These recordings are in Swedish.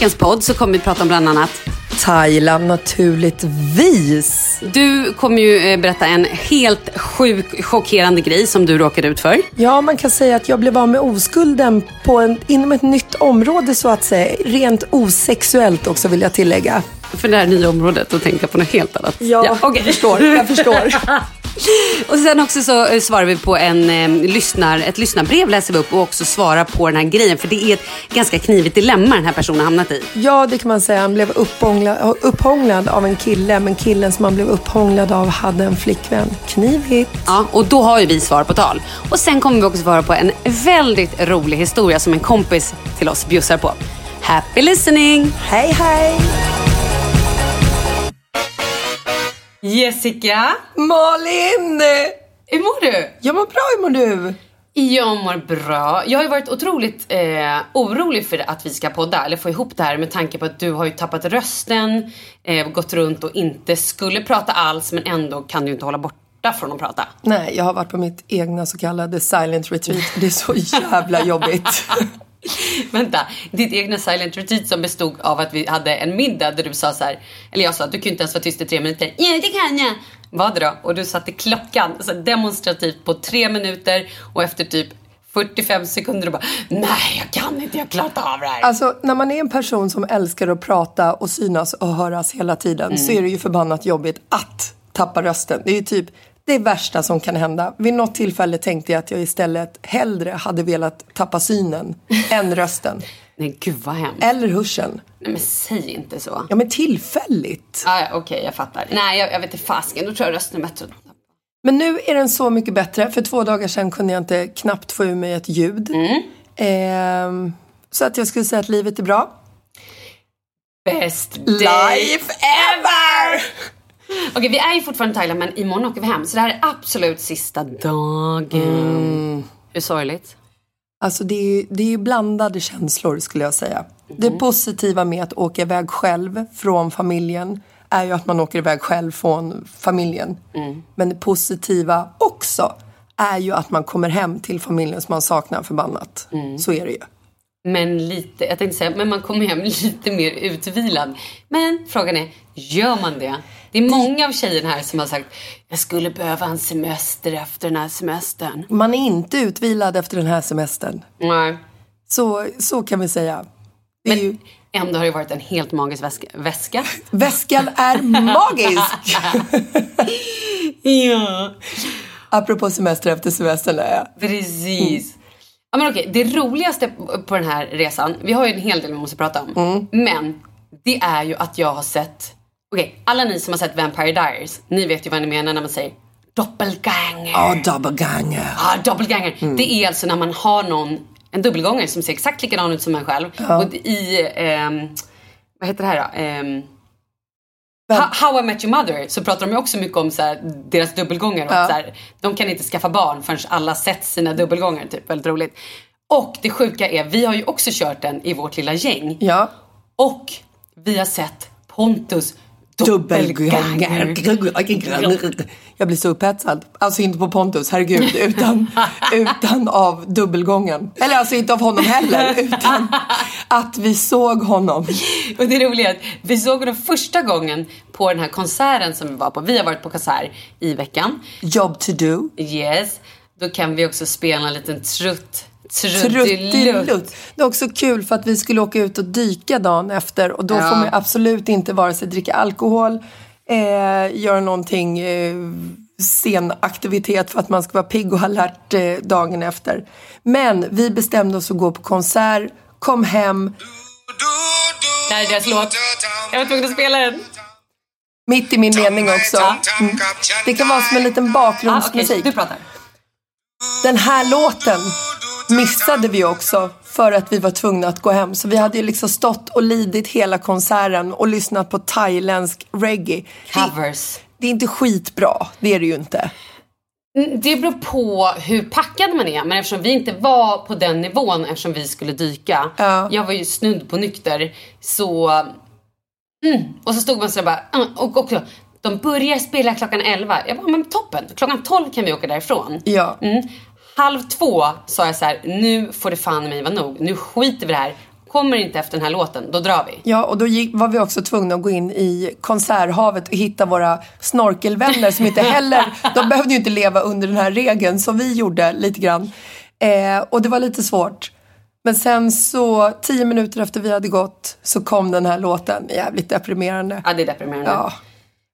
veckans podd så kommer vi prata om bland annat Thailand naturligtvis. Du kommer ju eh, berätta en helt sjuk, chockerande grej som du råkade ut för. Ja, man kan säga att jag blev av med oskulden på en, inom ett nytt område så att säga. Rent osexuellt också vill jag tillägga. För det här nya området och tänka på något helt annat. Ja, okej. jag förstår. Jag förstår. Och sen också så eh, svarar vi på en, eh, lyssnar, ett lyssnarbrev läser vi upp och också svarar på den här grejen. För det är ett ganska knivigt dilemma den här personen hamnat i. Ja, det kan man säga. Han blev upphånglad, upphånglad av en kille, men killen som han blev upphånglad av hade en flickvän. Knivigt. Ja, och då har ju vi svar på tal. Och sen kommer vi också svara på en väldigt rolig historia som en kompis till oss bjussar på. Happy listening! Hej, hej! Jessica, Malin! hur mår du? Jag mår bra, hur mår du? Jag mår bra. Jag har ju varit otroligt eh, orolig för att vi ska podda, eller få ihop det här med tanke på att du har ju tappat rösten, eh, gått runt och inte skulle prata alls men ändå kan du inte hålla borta från att prata. Nej, jag har varit på mitt egna så kallade silent retreat. Det är så jävla jobbigt. Vänta, ditt egna silent retreat som bestod av att vi hade en middag där du sa så här, eller jag sa att du kunde inte ens vara tyst i tre minuter. Ja, det kan jag. Vad då? Och du satte klockan så demonstrativt på tre minuter och efter typ 45 sekunder och bara nej jag kan inte, jag har klarat av det här. Alltså, när man är en person som älskar att prata och synas och höras hela tiden så är det ju förbannat jobbigt att tappa rösten. Det är ju typ det värsta som kan hända. Vid något tillfälle tänkte jag att jag istället hellre hade velat tappa synen än rösten. Nej gud vad hemskt. Eller hörseln. Nej men säg inte så. Ja, men tillfälligt. Ah, ja, Okej, jag fattar. Nej, jag, jag vet inte fasken. Då tror jag rösten är bättre. Men nu är den så mycket bättre. För två dagar sedan kunde jag inte knappt få ur mig ett ljud. Ehm, så att jag skulle säga att livet är bra. Best Life ever! Okej, vi är ju fortfarande i Thailand men imorgon åker vi hem. Så det här är absolut sista dagen. Hur sorgligt? Alltså det är, det är ju blandade känslor skulle jag säga. Det positiva med att åka iväg själv från familjen är ju att man åker iväg själv från familjen. Men det positiva också är ju att man kommer hem till familjen som man saknar förbannat. Så är det ju. Men lite, jag tänkte säga, men man kommer hem lite mer utvilad. Men frågan är, gör man det? Det är många av tjejerna här som har sagt, jag skulle behöva en semester efter den här semestern. Man är inte utvilad efter den här semestern. Nej. Så, så kan vi säga. Är ju, Ändå har det varit en helt magisk väska. väska. väskan är magisk! Ja. Apropå semester efter semester. är jag. Precis. Ja, men okej, det roligaste på den här resan, vi har ju en hel del vi måste prata om. Men det är ju att jag har sett, okej, alla ni som har sett Vampire Diaries, ni vet ju vad ni menar när man säger doppelganger. Ja, doppelganger. Ja, doppelganger. Det är alltså när man har någon, en dubbelgångare som ser exakt likadan ut som en själv. Och i, ehm, vad heter det här då? Ehm, How, I Met Your Mother så pratar de ju också mycket om så här, deras dubbelgångare. Ja. så här, de kan inte skaffa barn förrän alla sett sina dubbelgångare. Typ. Väldigt roligt. Och det sjuka är, vi har ju också kört den i vårt lilla gäng. Ja. Och vi har sett Pontus. Dubbelgånger. Jag blir så upphetsad. Alltså inte på Pontus, herregud. Utan, utan av dubbelgången. Eller alltså inte av honom heller. Utan att vi såg honom. Och det roliga är att vi såg honom första gången på den här konserten som vi var på. Vi har varit på konsert i veckan. Job to do. Yes. Då kan vi också spela en liten trutt. Truttilutt. Det är också kul för att vi skulle åka ut och dyka dagen efter och då Ja. får man absolut inte vare sig dricka alkohol, eh, göra någonting eh, scenaktivitet för att man ska vara pigg och alert eh, dagen efter. Men vi bestämde oss att gå på konsert, kom hem, Det här är deras låt. Jag var tvungen att spela den. mitt i min mening också. Mm. Det kan vara som en liten Ah, bakgrundsmusik. du pratar. Den här låten missade vi också för att vi var tvungna att gå hem. Så vi hade ju liksom stått och lidit hela konserten och lyssnat på thailändsk reggae. Det, Covers. det är inte skitbra, det är det ju inte. Mm, Det beror på hur packad man är. Men eftersom vi inte var på den nivån eftersom vi skulle dyka. Ja. Jag var ju snudd på nykter. Så... Mm. Och så stod man så bara... mm, Och också, de börjar spela klockan 11. Jag bara, men toppen. Klockan 12 kan vi åka därifrån. Ja. Mm. Halv två sa jag så här, nu får det fan mig vara nog. Nu skiter vi det här. kommer inte efter den här låten, då drar vi. Ja, och då gick, var vi också tvungna att gå in i konserthavet och hitta våra snorkelvänner som inte heller, de behövde ju inte leva under den här regeln som vi gjorde lite grann. Eh, och det var lite svårt. Men sen så, tio minuter efter vi hade gått, så kom den här låten. Jävligt deprimerande. Ja, det är deprimerande. Ja.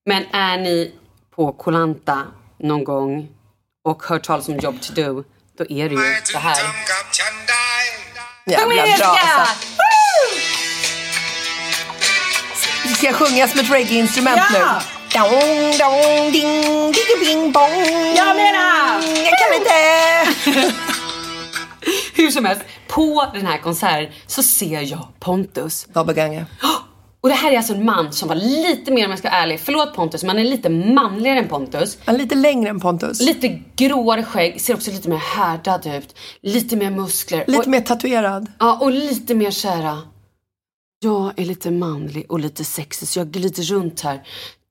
Men är ni på Kolanta någon gång och hört talas om Job to do, då är det ju så här. Jävla bra alltså. Det ska sjungas med ett reggae-instrument Ja! nu. Dong, dong, ding, ding, bing, bong. Jag menar! Jag kan inte! Hur som helst, på den här konserten så ser jag Pontus. Doppelganger. Och det här är alltså en man som var lite mer, om jag ska vara ärlig, förlåt Pontus, men han är lite manligare än Pontus. Är lite längre än Pontus. Lite gråare skägg, ser också lite mer härdad ut. Lite mer muskler. Lite och, mer tatuerad. Ja, och lite mer såhär. Jag är lite manlig och lite sexig så jag glider runt här.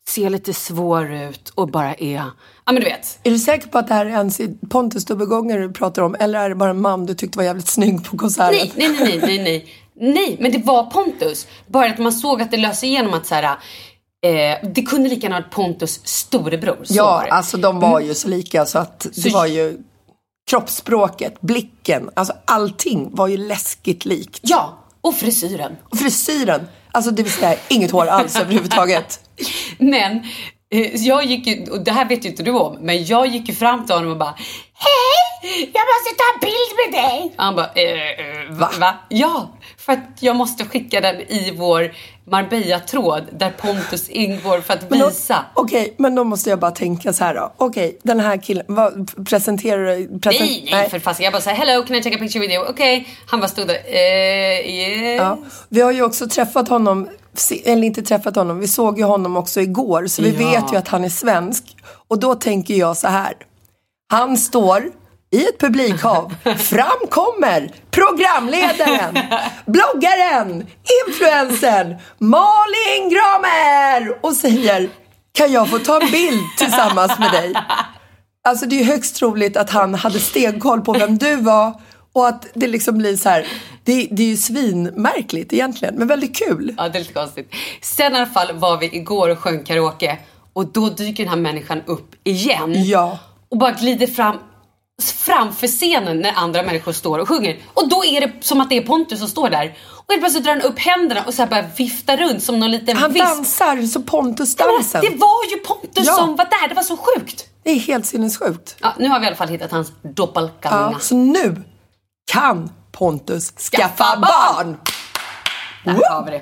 Ser lite svår ut och bara är, ja men du vet. Är du säker på att det här är ens Pontus dubbelgånger du pratar om? Eller är det bara en man du tyckte var jävligt snygg på konserten? Nej, nej, nej, nej, nej, nej. Men det var Pontus. Bara att man såg att det lös igenom att så här, eh, det kunde lika gärna varit Pontus storebror. Så Ja, det. alltså de var ju så lika så att det Så- var ju kroppsspråket, blicken, alltså allting var ju läskigt likt. ja, och frisyren. Och frisyren, alltså det vill säga inget hår alls överhuvudtaget. Men eh, jag gick ju, och det här vet ju inte du om, men jag gick ju fram till honom och bara Hej! Jag måste ta en bild med dig! Han bara eh, eh, va? va? Ja, för att jag måste skicka den i vår Marbella-tråd där Pontus ingår för att visa. Okej, men då måste jag bara tänka så här då. Okej, den här killen, vad presenterar du? Present, Nej, nej, för fasiken. Jag bara såhär, hello, can I take a picture with you? Okej. Han bara stod där, eh, yes. Ja. Vi har ju också träffat honom, eller inte träffat honom, vi såg ju honom också igår. Så vi Ja. vet ju att han är svensk. Och då tänker jag så här. Han står i ett publikhav. Fram kommer programledaren, bloggaren, influencern Malin Gramer och säger Kan jag få ta en bild tillsammans med dig? Alltså det är högst troligt att han hade stenkoll på vem du var och att det liksom blir så här. Det, det är ju svinmärkligt egentligen, men väldigt kul. Ja, det är lite konstigt. Sen i alla fall var vi igår och sjöng karaoke och då dyker den här människan upp igen. Ja. Och bara glider fram framför scenen när andra människor står och sjunger. Och då är det som att det är Pontus som står där. Och helt plötsligt drar han upp händerna och så bara viftar runt som någon liten Han visp. dansar så Pontus-dansen. Det var ju Pontus Ja. som var där, det var så sjukt. Det är helt sinnessjukt. Ja, nu har vi i alla fall hittat hans doppelganger. Ja, så nu kan Pontus skaffa Skaffa barn. barn. Där har vi det.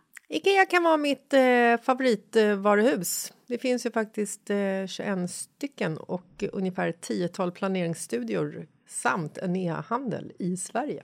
Ikea kan vara mitt eh, favoritvaruhus. Det finns ju faktiskt eh, 21 stycken och ungefär 10 planeringsstudior samt en e-handel i Sverige.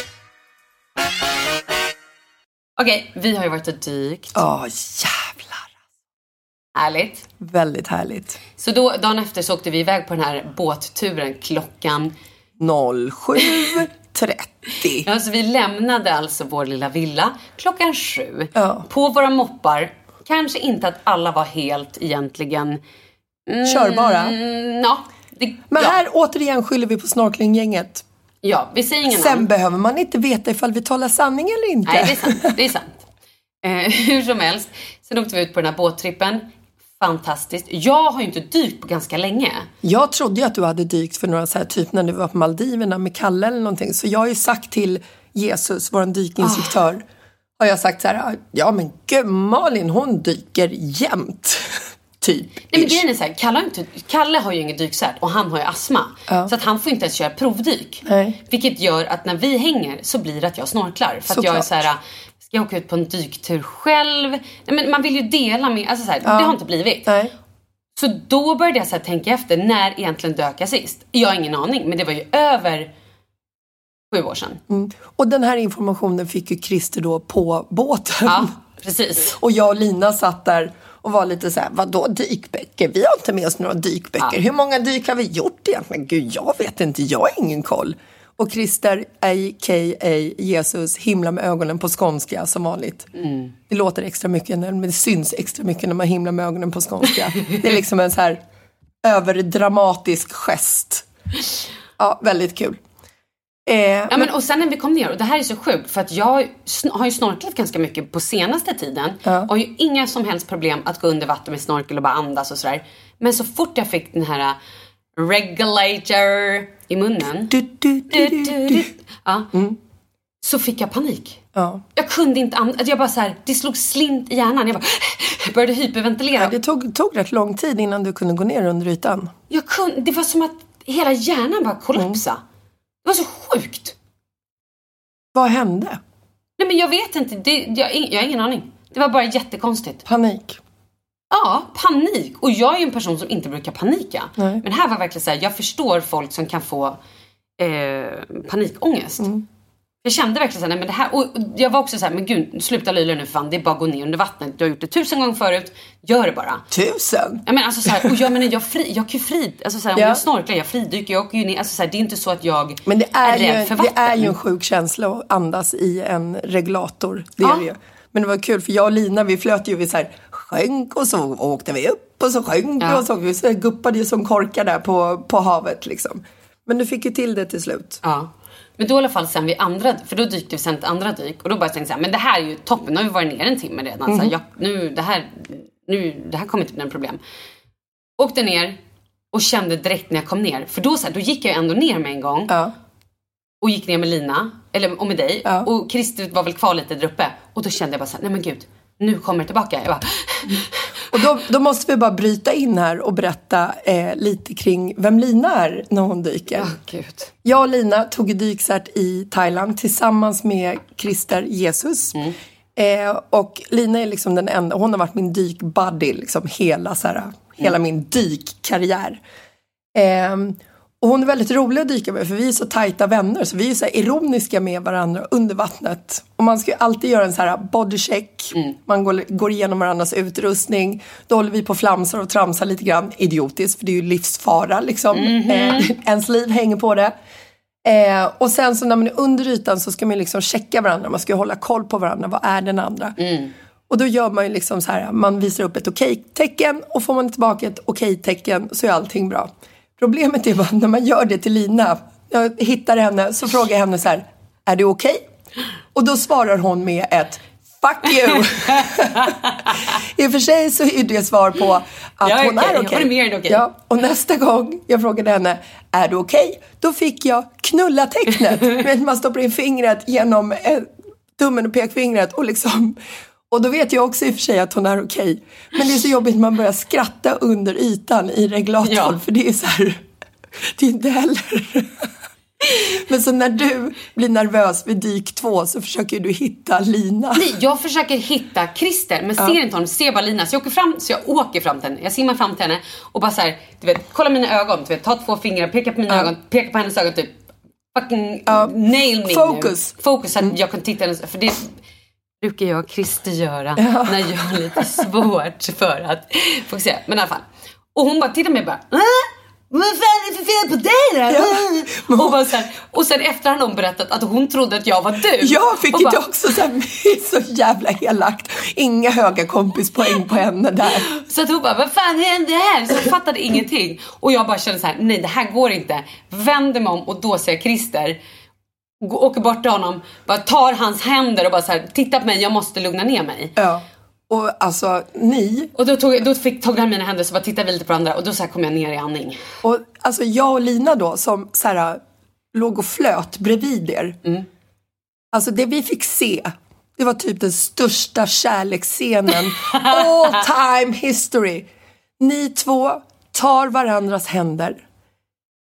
Okej, vi har ju varit och dykt. Ja, jävlar. Härligt. Väldigt härligt. Så då, dagen efter så åkte vi iväg på den här båtturen klockan... 07.30. Ja, så vi lämnade alltså vår lilla villa klockan sju. Ja. På våra moppar. Kanske inte att alla var helt egentligen... Körbara. Mm, ja, det, Men ja, här återigen skyller vi på snorklinggänget. Ja, vi säger ingen Sen namn. behöver man inte veta ifall vi talar sanning eller inte. Nej, det är sant. Det är sant. Eh, hur som helst. Sen åkte vi ut på den här båttrippen. Fantastiskt. Jag har ju inte dykt på ganska länge. Jag trodde ju att du hade dykt för några så här, typ när du var på Maldiverna med Kalle eller någonting. Så jag har ju sagt till Jesus, vår dykinstruktör, har jag sagt så här, ja men gud Malin hon dyker jämt. Typ. Nej, men grejen är så här, Kalle, har inte, Kalle har ju ingen dykcert och han har ju astma. Så att han får inte ens köra provdyk. Nej. Vilket gör att när vi hänger så blir det att jag snorklar. För att jag är Såklart. så här, ska jag åka ut på en dyktur själv? Nej, men man vill ju dela med, alltså så här, det har inte blivit. Nej. Så då började jag så tänka efter, när egentligen dök jag sist? Jag har ingen aning, men det var ju över sju år sedan. Mm. Och den här informationen fick ju Christer då på båten. Ja, precis. Och jag och Lina satt där och var lite så här, vadå dykböcker? Vi har inte med oss några dykböcker. Hur många dyk har vi gjort egentligen? Gud, jag vet inte, jag har ingen koll. Och Christer, a.k.a. Jesus, himlar med ögonen på skånska som vanligt. Det låter extra mycket, men det syns extra mycket när man himlar med ögonen på skånska. Det är liksom en så här överdramatisk gest. Ja, väldigt kul. Eh, Ja, men, och sen när vi kom ner, och det här är så sjukt för att jag har ju snorklat ganska mycket på senaste tiden och har ju inga som helst problem att gå under vatten med snorkel och bara andas och sådär. Men så fort jag fick den här äh, regulator i munnen du, du, du. Ja, så fick jag panik. Ja. Jag kunde inte andas, jag bara så här, det slog slint i hjärnan. Jag bara började hyperventilera. Det tog, tog rätt lång tid innan du kunde gå ner under ytan. Jag kunde, det var som att hela hjärnan bara kollapsade. Det var så sjukt. Vad hände? Nej men jag vet inte, det, jag, jag har ingen aning. Det var bara jättekonstigt. Panik. Ja, panik. Och jag är ju en person som inte brukar panika. Nej. Men här var verkligen så här, jag förstår folk som kan få eh, panikångest. Mm. Jag kände verkligen så här, nej men det här, och jag var också så här, men gud sluta lyla nu för fan, det är bara att gå ner under vattnet. Du har gjort det tusen gånger förut, gör det bara. Tusen? Jag menar, alltså så här, och jag menar jag, fri, jag kan ju fri, alltså så här, om Ja. jag snorklar, jag fridyker, jag åker ju ner, alltså så här, det är inte så att jag Men det är, rädd ju, för det vatten. är ju en sjuk känsla att andas i en regulator. Det Ja. är det ju. Men det var kul för jag och Lina vi flöt ju, vi så här, sjönk och så åkte vi upp och så sjönk Ja. och så, vi så guppade ju som korkar där på, på havet liksom. Men du fick ju till det till slut. Ja. Men då i alla fall sen vi andra, för då dykte vi sen ett andra dyk och då bara tänkte jag så här, men det här är ju toppen, nu har vi varit ner en timme redan. Så Mhm. här, jag, nu, det här, nu, det här kommer inte bli något problem. Åkte ner och kände direkt när jag kom ner, för då, så här, då gick jag ändå ner med en gång Ja. och gick ner med Lina, eller och med dig. Ja. Och Christer var väl kvar lite där uppe. Och då kände jag bara så här, nej men gud, nu kommer det tillbaka. Jag bara, Och då, då måste vi bara bryta in här och berätta eh, lite kring vem Lina är när hon dyker. gud. Jag och Lina tog dykcert i Thailand tillsammans med Christer Jesus. Eh, och Lina är liksom den enda, hon har varit min dykbuddy liksom hela, så här, hela min dykkarriär. Eh, och hon är väldigt rolig att dyka med för vi är så tajta vänner så vi är så ironiska med varandra under vattnet. Och man ska ju alltid göra en så här bodycheck. Man går, går igenom varandras utrustning. Då håller vi på flamsar och tramsar lite grann. Idiotiskt för det är ju livsfara liksom. Eh, ens liv hänger på det. Eh, och sen så när man är under ytan så ska man liksom checka varandra. Man ska ju hålla koll på varandra. Vad är den andra? Och då gör man ju liksom så här. Man visar upp ett okej-tecken och får man tillbaka ett okej-tecken så är allting bra. Problemet är bara när man gör det till Lina. Jag hittar henne så frågar jag henne så här. Är det okej? Och då svarar hon med ett Fuck you! I och för sig så är det svar på att är hon okej. är okej. Hon är mer än okej. Ja, och nästa gång jag frågade henne, är du okej? Då fick jag knulla-tecknet. Man stoppar in fingret genom eh, tummen och pekfingret och liksom och då vet jag också i och för sig att hon är okej. Men det är så jobbigt när man börjar skratta under ytan i reglatorn. Ja. För det är så här, det är inte heller... Men så när du blir nervös vid dyk två så försöker du hitta Lina. Nej, jag försöker hitta Christer men ser inte honom, ser bara Lina. Så jag åker fram, så jag åker fram till henne. Jag simmar fram till henne och bara så här, du vet, kolla mina ögon. Du vet, ta två fingrar, peka på mina ögon, peka på hennes ögon typ. Fucking nail me Focus. nu. Fokus. Så att jag kan titta hennes, för det brukar jag och Christer göra när jag har lite svårt för att fokusera. Men i alla fall. Och hon bara tittar på mig och bara äh? vad fan är det för fel på dig då? Ja. Och, bara så här, och sen efter har hon berättat att hon trodde att jag var du. Jag fick inte bara, också så, här, så jävla elakt. Inga höga kompispoäng på henne där. Så att hon bara, vad fan hände här? Så jag fattade ingenting. Och jag bara kände så här, nej det här går inte. Vänder mig om och då jag Christer. Åker bort till honom, bara tar hans händer och bara så här, titta på mig, jag måste lugna ner mig. Ja. Och alltså ni, Och då tog, då fick, tog han mina händer så bara tittade vi lite på varandra och då så kom jag ner i andning. och alltså jag och Lina då som så här, låg och flöt bredvid er. Alltså det vi fick se, det var typ den största kärleksscenen all time history. Ni två tar varandras händer.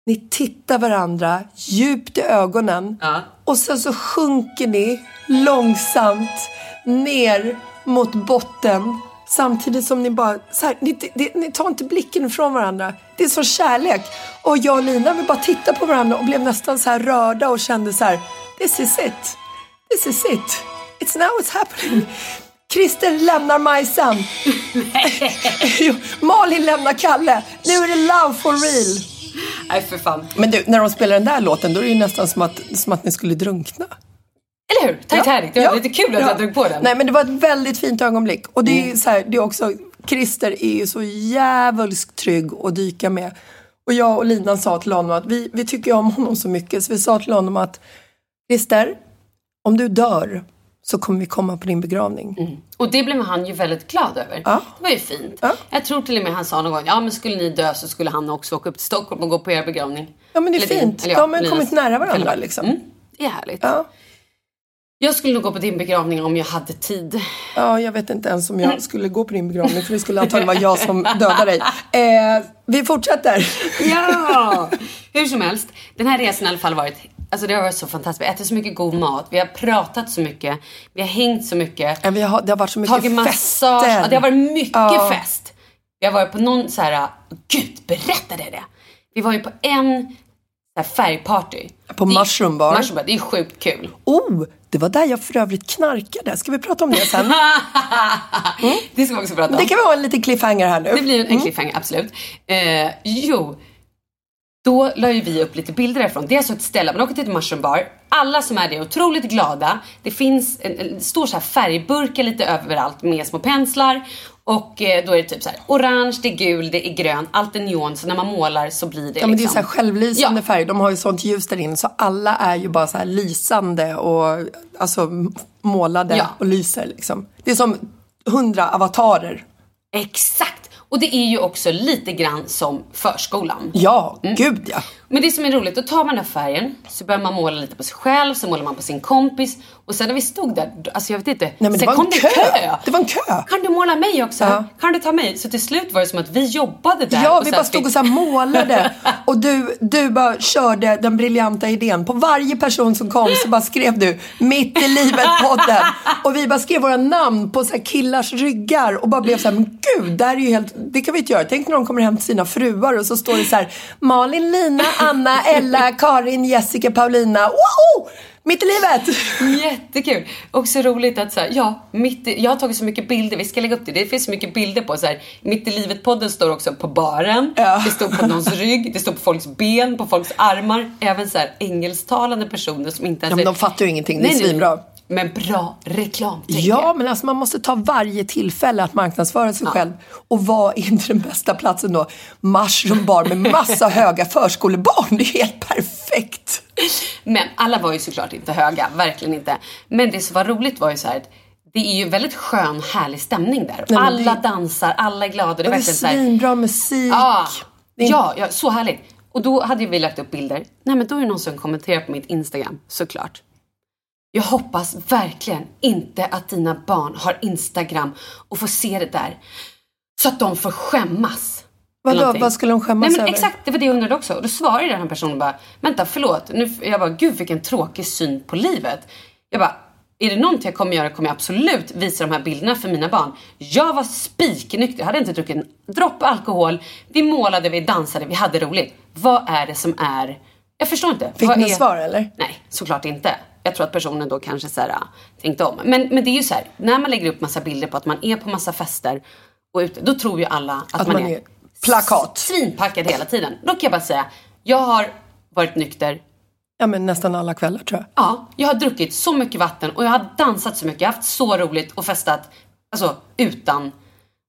Ni tittar varandra djupt i ögonen. Ja. Och sen så sjunker ni långsamt ner mot botten. Samtidigt som ni bara, så här, ni, ni, ni tar inte blicken ifrån varandra. Det är så kärlek. Och jag och Lina vi bara tittade på varandra och blev nästan så här rörda och kände så här, this is it. This is it. It's now it's happening. Christer lämnar Majsan. Malin lämnar Kalle. Nu är det love for real. Nej för fan. Men du, när de spelar den där låten då är det ju nästan som att, som att ni skulle drunkna. Eller hur? Titanic, det var lite kul att Ja. jag drog på den. Nej men det var ett väldigt fint ögonblick. Och det är så här, det är också, Christer är ju så jävulskt trygg att dyka med. Och jag och Lina sa till honom att vi, vi tycker om honom så mycket så vi sa till honom att Christer, om du dör så kommer vi komma på din begravning. Och det blev han ju väldigt glad över. Ja. Det var ju fint. Ja. Jag tror till och med han sa någon gång, ja men skulle ni dö så skulle han också åka upp till Stockholm och gå på er begravning. Ja men det är Eller din, fint. eller De har kommit nära varandra liksom. Mm, det är härligt. Ja. Jag skulle nog gå på din begravning om jag hade tid. ja, jag vet inte ens om jag skulle gå på din begravning för det skulle antagligen vara jag som dödar dig. Eh, vi fortsätter. Ja! Hur som helst, den här resan har i alla fall varit Alltså det har varit så fantastiskt. Vi har ätit så mycket god mat. Vi har pratat så mycket. Vi har hängt så mycket. Ja, vi har, det har varit så mycket Tagit fester. massage. Ja, det har varit mycket Ja. fest. Vi har varit på någon så här, gud berättade jag det? Vi var ju på en så färgparty. På Det Mushroom Bar. Mushroom Bar, det är sjukt kul. Oh, det var där jag för övrigt knarkade. Ska vi prata om det sen? Det ska vi också prata om. Det kan vi ha en liten cliffhanger här nu. Det blir en cliffhanger, absolut. Eh, jo, då la ju vi upp lite bilder därifrån. Det är alltså ett ställe, man åker till ett mushroom bar. Alla som är det är otroligt glada. Det finns en, en stor så här färgburkar lite överallt med små penslar. Och eh, då är det typ så här orange, det är gul, det är grön, allt är neon. Så när man målar så blir det Ja, men det är liksom... så här självlysande Ja. färg. De har ju sånt ljus där inne så alla är ju bara så här lysande och alltså målade Ja. och lyser liksom. Det är som hundra avatarer. Exakt! Och det är ju också lite grann som förskolan. Ja, gud ja. Men det som är roligt, då tar man den här färgen, så börjar man måla lite på sig själv, så målar man på sin kompis. Och sen när vi stod där, alltså jag vet inte. Nej, men det sen var en kom det kö. Det var en kö. Kan du måla mig också? Ja. Kan du ta mig? Så till slut var det som att vi jobbade där. Ja, och vi bara stod och så målade. Och du, du bara körde den briljanta idén. På varje person som kom så bara skrev du Mitt i livet-podden. Och vi bara skrev våra namn på så killars ryggar. Och bara blev så här, men gud, det här är ju helt, det kan vi inte göra. Tänk när de kommer hem till sina fruar och så står det så här Malin, Lina, Anna, Ella, Karin, Jessica, Paulina. Wow! Mitt i livet! Jättekul! Och så roligt att så här, ja, mitt i, jag har tagit så mycket bilder, vi ska lägga upp det. Det finns så mycket bilder på så här, Mitt i livet-podden står också på baren, Ja. det står på någons rygg, det står på folks ben, på folks armar. Även så här engelsktalande personer som inte ens Ja, men de fattar ju ingenting, det är nej, svinbra. Men bra reklam, Ja, men alltså man måste ta varje tillfälle att marknadsföra sig själv. Och vad är inte den bästa platsen då? Mushroom bar med massa höga förskolebarn. Det är helt perfekt. Men alla var ju såklart inte höga, verkligen inte. Men det som var roligt var ju så här att det är ju en väldigt skön, härlig stämning där. men alla det- dansar, alla är glada. Det det är svinbra musik. Ja, är- ja, ja, så härligt. Och då hade vi lagt upp bilder. Nej men då är det någon som kommenterar på mitt Instagram, såklart. Jag hoppas verkligen inte att dina barn har Instagram och får se det där. Så att de får skämmas. Vadå, vad skulle de skämmas Nej men över? exakt, det var det jag undrade också. Och då svarade den här personen bara, vänta förlåt. Nu, jag bara, gud vilken tråkig syn på livet. Jag bara, är det någonting jag kommer göra kommer jag absolut visa de här bilderna för mina barn. Jag var spiknykter, jag hade inte druckit en droppe alkohol. Vi målade, vi dansade, vi hade roligt. Vad är det som är... Jag förstår inte. Fick ni är... svar eller? Nej, såklart inte. Jag tror att personen då kanske så här, ah, tänkte om. Men, men det är ju så här, när man lägger upp massa bilder på att man är på massa fester och ute, då tror ju alla att, Att man, man är, är plakat. svinpackad hela tiden. Då kan jag bara säga, jag har varit nykter. Ja, men nästan alla kvällar tror jag. Ja, jag har druckit så mycket vatten och jag har dansat så mycket. Jag har haft så roligt och festat, alltså utan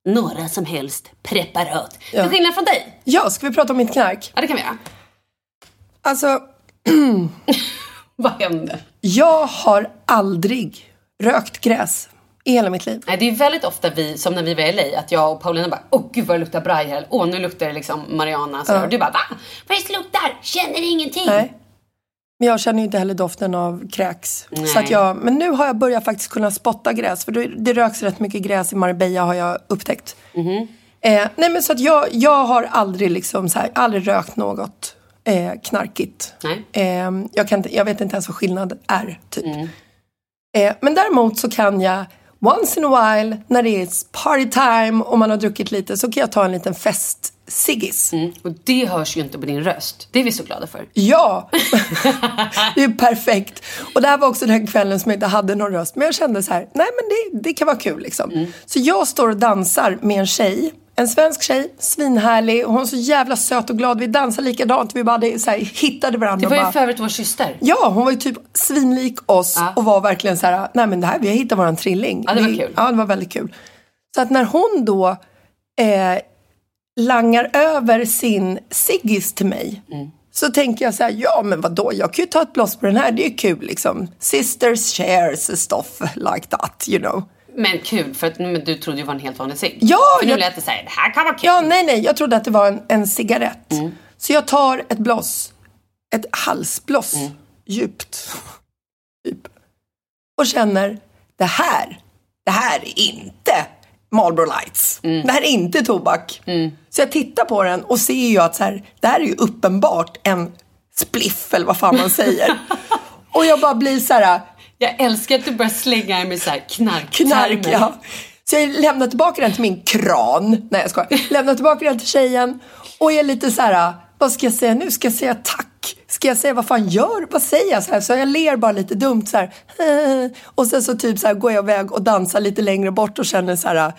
några som helst preparat. Ja. Till skillnad från dig. Ja, ska vi prata om mitt knark? Ja, det kan vi göra. Alltså, Vad hände? jag har aldrig rökt gräs i hela mitt liv. Nej, det är väldigt ofta vi, som när vi var i LA, att jag och Paulina bara Åh gud vad det luktar braj här. Åh nu luktar det liksom Mariana. Så Och du bara va? Vad är det luktar? Känner ingenting? Nej. Men jag känner ju inte heller doften av kräks. Nej. Så att jag, men nu har jag börjat faktiskt kunna spotta gräs. För det, det röks rätt mycket gräs i Marbella har jag upptäckt. Mhm. Eh, nej men så att jag, jag har aldrig liksom så här, aldrig rökt något eh, knarkigt. Nej. Eh, jag, kan jag vet inte ens vad skillnad är typ. Mm. Eh, men däremot så kan jag once in a while när det är party time och man har druckit lite så kan jag ta en liten fest ciggis. Mm. Och det hörs ju inte på din röst. Det är vi så glada för. Ja, det är perfekt. Och det här var också den kvällen som jag inte hade någon röst. Men jag kände så här, nej men det, det kan vara kul liksom. Så jag står och dansar med en tjej. En svensk tjej, svinhärlig. Hon är så jävla söt och glad. Vi dansar likadant. Vi bara så här, hittade varandra. Det var ju för övrigt vår syster. Ja, hon var ju typ svinlik oss Ja. och var verkligen så här, nej men det här, vi har hittat våran trilling. Ja, det var Vi- kul. Ja, det var väldigt kul. Så att när hon då eh, langar över sin ciggis till mig Mm. så tänker jag så här, ja men vadå, jag kan ju ta ett bloss på den här, det är ju kul liksom. Sisters shares stuff like that, you know. Men kul, för att men du trodde ju det var en helt vanlig cigg. Ja, För nu jag- lät det såhär, det här kan vara kul. Ja, nej, nej, jag trodde att det var en, en cigarett. Mm. Så jag tar ett bloss, ett halsbloss, Mm. djupt. Typ. Och känner, det här, det här är inte Marlboro Lights. Mm. Det här är inte tobak. Så jag tittar på den och ser ju att så här, det här är ju uppenbart en spliff eller vad fan man säger. och jag bara blir så här, Jag älskar att du börjar slänga med såhär knark knark, ja. Så jag lämnar tillbaka den till min kran. Nej jag skojar. Lämnar tillbaka den till tjejen och är lite så här, vad ska jag säga nu? Ska jag säga tack? Ska jag säga vad fan gör Vad säger jag? Så, här, så jag ler bara lite dumt så här. Och sen så typ så här går jag iväg och dansar lite längre bort och känner så här,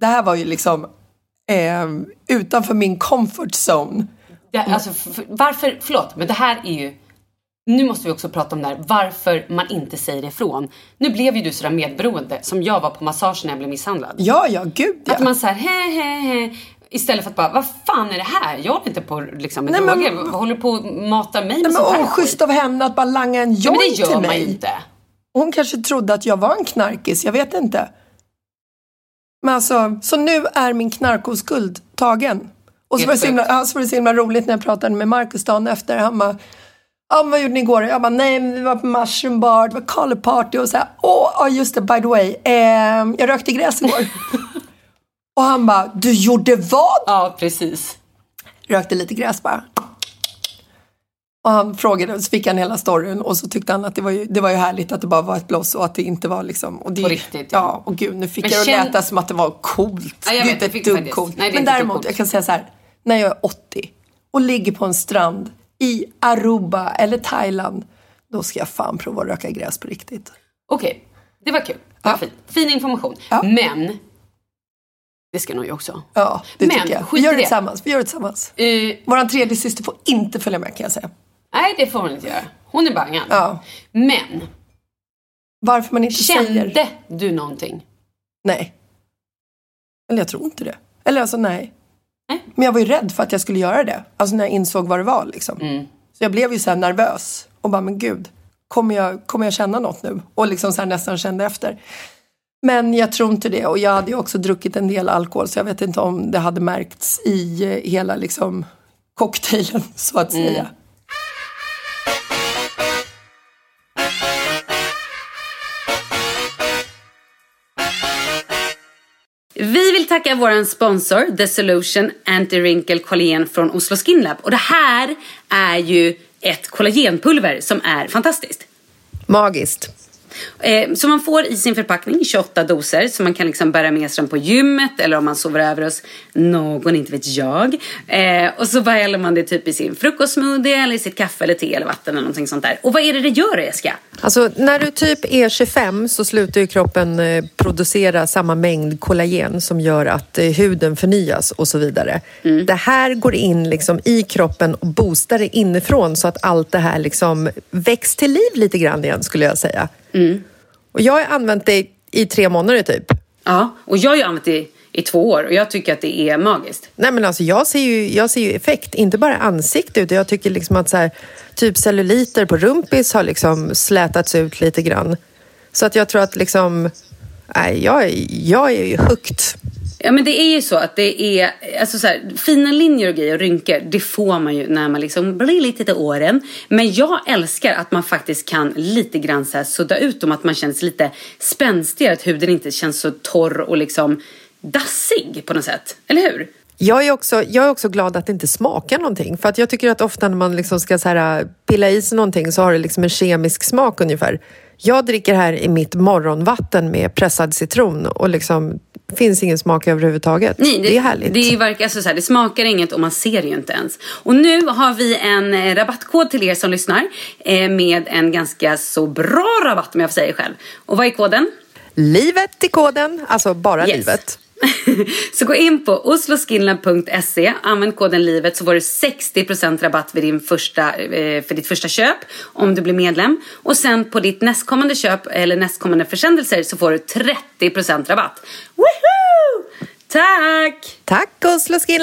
det här var ju liksom eh, utanför min comfort zone. Det, alltså, f- f- varför, förlåt, men det här är ju... Nu måste vi också prata om det här, varför man inte säger ifrån. Nu blev ju du sådär medberoende som jag var på massagen när jag blev misshandlad. Ja, ja, gud ja. Att man säger he he he istället för att bara, vad fan är det här? Jag håller inte på liksom, med Nej, men- droger. Vad håller på att mata mig med Nej, men sånt här oschysst av henne att bara langa en Ja, men joint det gör till man mig. ju inte. Hon kanske trodde att jag var en knarkis, jag vet inte. Men alltså, så nu är min knarkoskuld tagen. Och så var, det så, himla, ja, så var det så himla roligt när jag pratade med Markus dagen efter. Han bara, ja, vad gjorde ni igår? Jag bara, nej, vi var på mushroom bar, det var color party och så här, åh, oh, just det, by the way, eh, jag rökte gräs igår. och han bara, du gjorde vad? Ja, precis. Rökte lite gräs bara. Och han frågade, så fick han hela storyn och så tyckte han att det var ju, det var ju härligt att det bara var ett bloss och att det inte var liksom... Och det, På riktigt, ja. ja. och gud, nu fick Men jag det att låta som att det var coolt. Ja, jag det är vet, inte ett du dugg coolt. Nej, Men däremot, jag kan säga så här, när jag är 80 och ligger på en strand i Aruba eller Thailand, då ska jag fan prova att röka gräs på riktigt. Okej, det var kul. Det var Ja. fint. Fin information. Ja. Men, det ska nog jag också. Ja, det Men, tycker jag. Vi gör det det. tillsammans. Vi gör det tillsammans. Eh, Vår tredje syster får inte följa med kan jag säga. nej, det får hon inte göra. Hon är bangad. Ja. Men, Varför man inte kände säger... du någonting? Nej. Eller jag tror inte det. Eller alltså nej. Nej. Men jag var ju rädd för att jag skulle göra det. Alltså när jag insåg vad det var liksom. Mm. Så jag blev ju så nervös. Och bara, men gud. Kommer jag, kommer jag känna något nu? Och liksom så nästan kände efter. Men jag tror inte det. Och jag hade ju också druckit en del alkohol. Så jag vet inte om det hade märkts i hela liksom cocktailen så att Mm. säga. Vi tacka vår sponsor The Solution Anti-Wrinkle Collagen från Oslo Skin Lab. Och det här är ju ett kollagenpulver som är fantastiskt. Magiskt. Eh, som man får i sin förpackning, 28 doser, som man kan liksom bära med sig dem på gymmet eller om man sover över hos någon, inte vet jag. Eh, och så bara häller man det typ i sin frukostsmoothie eller i sitt kaffe eller te eller vatten eller någonting sånt där. Och vad är det det gör Jessica? Alltså när du typ är 25 så slutar ju kroppen eh, producera samma mängd kollagen som gör att eh, huden förnyas och så vidare. Det här går in liksom i kroppen och boostar det inifrån så att allt det här liksom väcks till liv lite grann igen skulle jag säga. Och jag har använt det i tre månader typ. Ja, och jag har ju använt det i två år och jag tycker att det är magiskt. Nej men alltså jag ser ju, jag ser ju effekt, inte bara i ansiktet utan jag tycker liksom att så här, typ celluliter på rumpis har liksom slätats ut lite grann. Så att jag tror att liksom, nej jag, är- jag är ju hooked. Ja men det är ju så att det är, alltså så här, fina linjer och grejer och rynkor, det får man ju när man liksom blir lite till åren. Men jag älskar att man faktiskt kan lite grann så här sudda ut dem, att man känns lite spänstigare, att huden inte känns så torr och liksom dassig på något sätt. Eller hur? Jag är, också, jag är också glad att det inte smakar någonting. För att jag tycker att ofta när man liksom ska så här, pilla i sig någonting så har det liksom en kemisk smak ungefär. Jag dricker här i mitt morgonvatten med pressad citron och liksom finns ingen smak överhuvudtaget. det, är härligt. Det, är verkligen alltså så här, det smakar inget och man ser det ju inte ens. Och nu har vi en eh, rabattkod till er som lyssnar eh, med en ganska så bra rabatt om jag får säga det själv. Och vad är koden? Livet i koden, alltså bara Yes. livet. så gå in på osloskinland.se, använd koden LIVET så får du 60% rabatt vid din första, eh, för ditt första köp om du blir medlem. Och sen på ditt nästkommande köp eller nästkommande försändelser så får du 30% rabatt. Woohoo! Tack! Tack Oslo Skin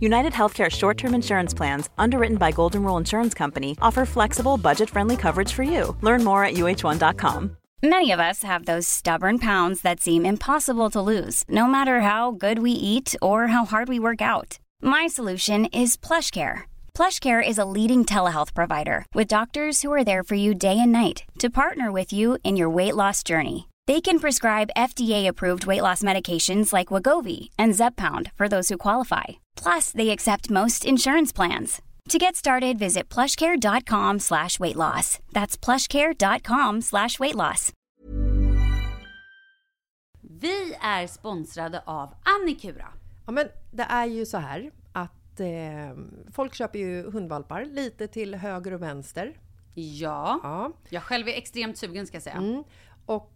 United Healthcare short term insurance plans, underwritten by Golden Rule Insurance Company, offer flexible, budget friendly coverage for you. Learn more at uh1.com. Many of us have those stubborn pounds that seem impossible to lose, no matter how good we eat or how hard we work out. My solution is PlushCare. PlushCare is a leading telehealth provider with doctors who are there for you day and night to partner with you in your weight loss journey. They can prescribe FDA-approved weight loss medications like Wagovi and Zepbound for those who qualify. Plus, they accept most insurance plans. To get started, visit plushcare.com slash weight loss. That's plushcare.com slash weight loss. Vi är sponsrade av Annikura. Ja, men det är ju så här att eh, folk köper ju hundvalpar lite till höger och vänster. Ja. Ja. Jag själv är extremt sugen ska jag säga. Mm. Och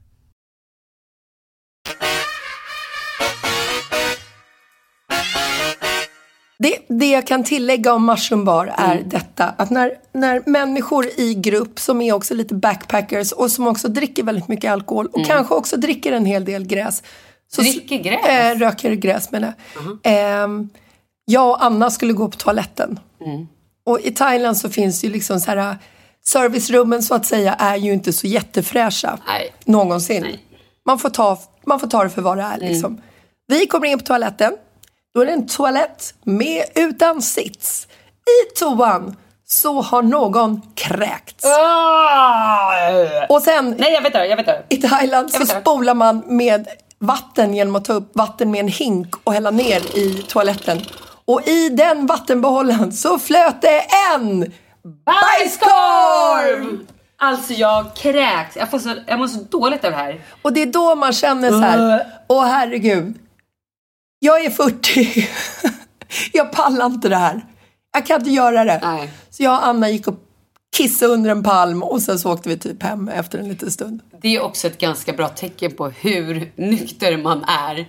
Det, det jag kan tillägga om Mushroom Bar är Mm. detta. Att när, när människor i grupp som är också lite backpackers och som också dricker väldigt mycket alkohol och kanske också dricker en hel del gräs. Så, Mm. Dricker gräs? Äh, röker gräs menar jag. Ehm, jag och Anna skulle gå på toaletten. Mm. Och i Thailand så finns ju liksom så här servicerummen så att säga är ju inte så jättefräscha. Nej. Någonsin. Nej. Man, får ta, man får ta det för vad det är liksom. Vi kommer in på toaletten. Då är det en toalett med utan sits. I toan så har någon kräkts. Och sen Nej, jag vet det, jag vet det. i Thailand Jag så spolar man med vatten genom att ta upp vatten med en hink och hälla ner i toaletten. Och i den vattenbehållaren så flöt det en bajskorv! Alltså jag kräks. Jag, får så, jag mår så dåligt av det här. Och det är då man känner så här, åh herregud. Jag är 40. jag pallar inte det här. Jag kan inte göra det. Nej. Så jag och Anna gick och kissade under en palm och sen så åkte vi typ hem efter en liten stund. Det är också ett ganska bra tecken på hur nykter man är.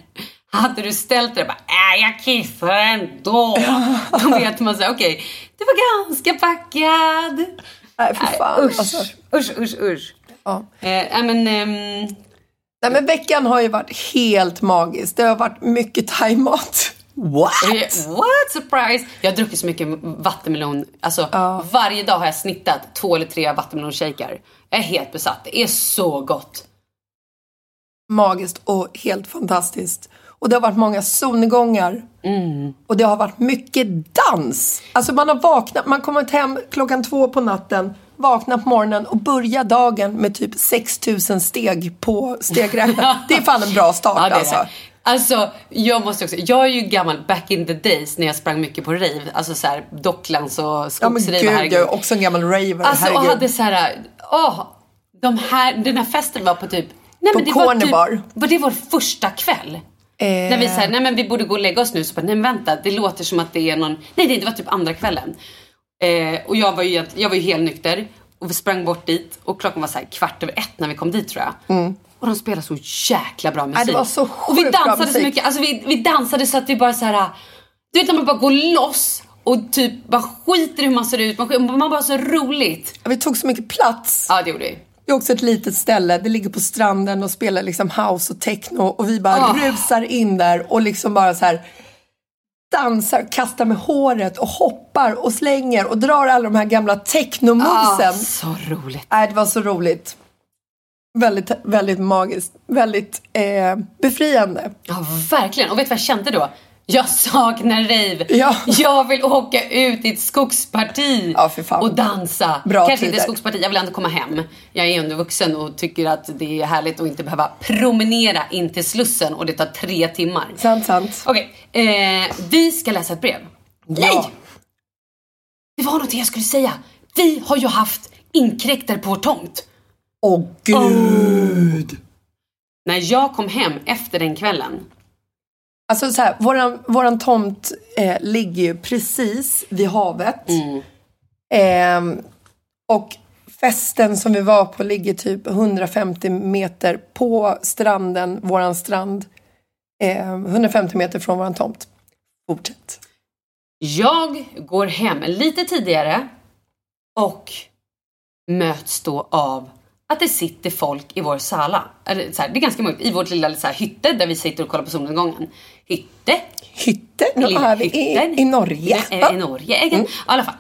Hade du ställt dig och bara, äh, jag kissar ändå. Då vet man så här, okej, du var ganska packad. Nej, för fan. Usch, Alltså, usch, usch, usch. ja. Eh, men, ehm, Nej men veckan har ju varit helt magisk. Det har varit mycket thaimat. What? what surprise! Jag har druckit så mycket vattenmelon. Alltså, varje dag har jag snittat två eller tre vattenmelonshakar. Jag är helt besatt. Det är så gott. Magiskt och helt fantastiskt. Och det har varit många solnedgångar. Och det har varit mycket dans. Alltså man har vaknat, man kommit hem klockan två på natten, vaknat på morgonen och börjat dagen med typ 6000 steg på stegräknaren. Det är fan en bra start Ja, det alltså. Alltså, jag måste också, jag är ju gammal back in the days när jag sprang mycket på rave. Alltså så här Docklands och Ja men skogsrave. gud, herregud. jag är också en gammal raver. Alltså och herregud. hade så här, åh, de här, den här festen var på typ Nej, På men det var, typ, var det vår första kväll? Eh, När vi säger nej men vi borde gå och lägga oss nu. Så bara, nej men vänta, det låter som att det är någon... Nej det var typ andra kvällen. Eh, och jag var, ju, jag var ju helt nykter. Och vi sprang bort dit. Och klockan var så kvart över ett när vi kom dit tror jag. Och de spelade så jäkla bra musik. Mm. det var så Och vi sjukt bra dansade så musik. mycket. Alltså vi, vi dansade så att vi bara så här... Du vet när man bara går loss. Och typ bara skiter i hur man ser ut. Man, skiter- man bara så roligt. Vi tog så mycket plats. Ja det gjorde vi. Det är också ett litet ställe. Det ligger på stranden och spelar liksom house och techno. Och vi bara Ah. rusar in där och liksom bara så här dansar, kastar med håret och hoppar och slänger och drar alla de här gamla technomovesen. Ah, så roligt. Nej, det var så roligt. Väldigt, väldigt magiskt. Väldigt eh, befriande. Ja, verkligen. Och vet du vad jag kände då? Jag saknar rave. Ja. Jag vill åka ut i ett skogsparti Ja, och dansa. Bra Kanske inte tider. skogsparti, jag vill ändå komma hem. Jag är ändå vuxen och tycker att det är härligt att inte behöva promenera in till Slussen och det tar tre timmar. Sant, sant. Okej, eh, vi ska läsa ett brev. Nej! Det var något jag skulle säga. Vi har ju haft inkräktare på vår tomt. Åh gud! När jag kom hem efter den kvällen Alltså så här, våran, våran tomt eh, ligger ju precis vid havet. Ehm, och festen som vi var på ligger typ 150 meter på stranden, våran strand. Ehm, 150 meter från våran tomt. Fortsätt. Jag går hem lite tidigare och möts då av att det sitter folk i vår sala. Eller, så här, det är ganska mörkt. I vårt lilla så här, hytte där vi sitter och kollar på solnedgången. Hytte? Hytte, nu är vi i, i Norge. I, i Norge. I alla fall.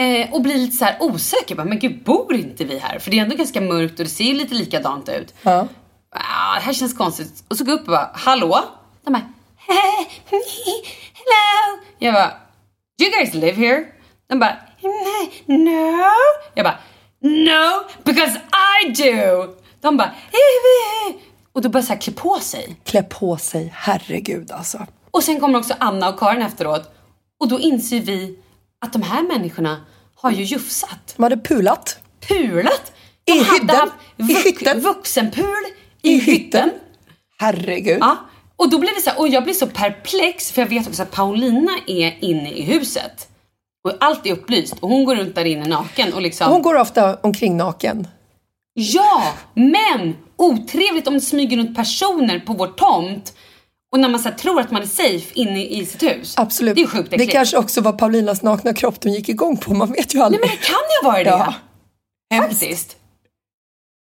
Eh, och blir lite så här osäker. Bara, men gud, bor inte vi här? För det är ändå ganska mörkt och det ser ju lite likadant ut. Ja. Ah, det här känns konstigt. Och så går jag upp och bara, hallå? De bara, hello. Jag bara, do you guys live here? De bara, no. Jag bara, no, because I do. De bara, och då börjar så här klä på sig. Klä på sig, herregud alltså. Och sen kommer också Anna och Karin efteråt. Och då inser vi att de här människorna har ju jufsat. De hade pulat. Pulat. De I hade hytten. haft I hytten. vuxenpul i, I hytten. hytten. Herregud. Ja. Och då blir det så här, och jag blir så perplex för jag vet också att Paulina är inne i huset. Och allt är upplyst och hon går runt där inne naken och liksom Hon går ofta omkring naken. Ja, men otrevligt om det smyger runt personer på vår tomt och när man så tror att man är safe inne i sitt hus. Absolut. Det är ju sjukt det äckligt. kanske också var Paulinas nakna kropp de gick igång på. Man vet ju aldrig. Nej men det kan ju vara det. Ja. Faktiskt.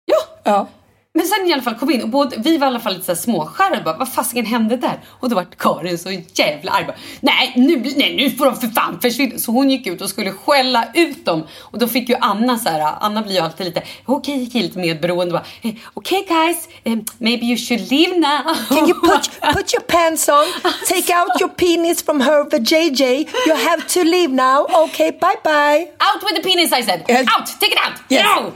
Ja, Ja. Men sen i alla fall kom vi in och både, vi var i alla fall lite småskärrade bara, vad fasiken hände där? Och då var Karin så jävla arg bara, nej nu, nej nu får de för fan försvinna. Så hon gick ut och skulle skälla ut dem och då fick ju Anna så här, Anna blir ju alltid lite, okej, okay, lite medberoende bara, eh, okej guys, eh, maybe you should leave now. Can you put, put your pants on? Take out your penis from her JJ. You have to leave now. Okay, bye bye. Out with the penis I said! Out! Take it out! Yes. No!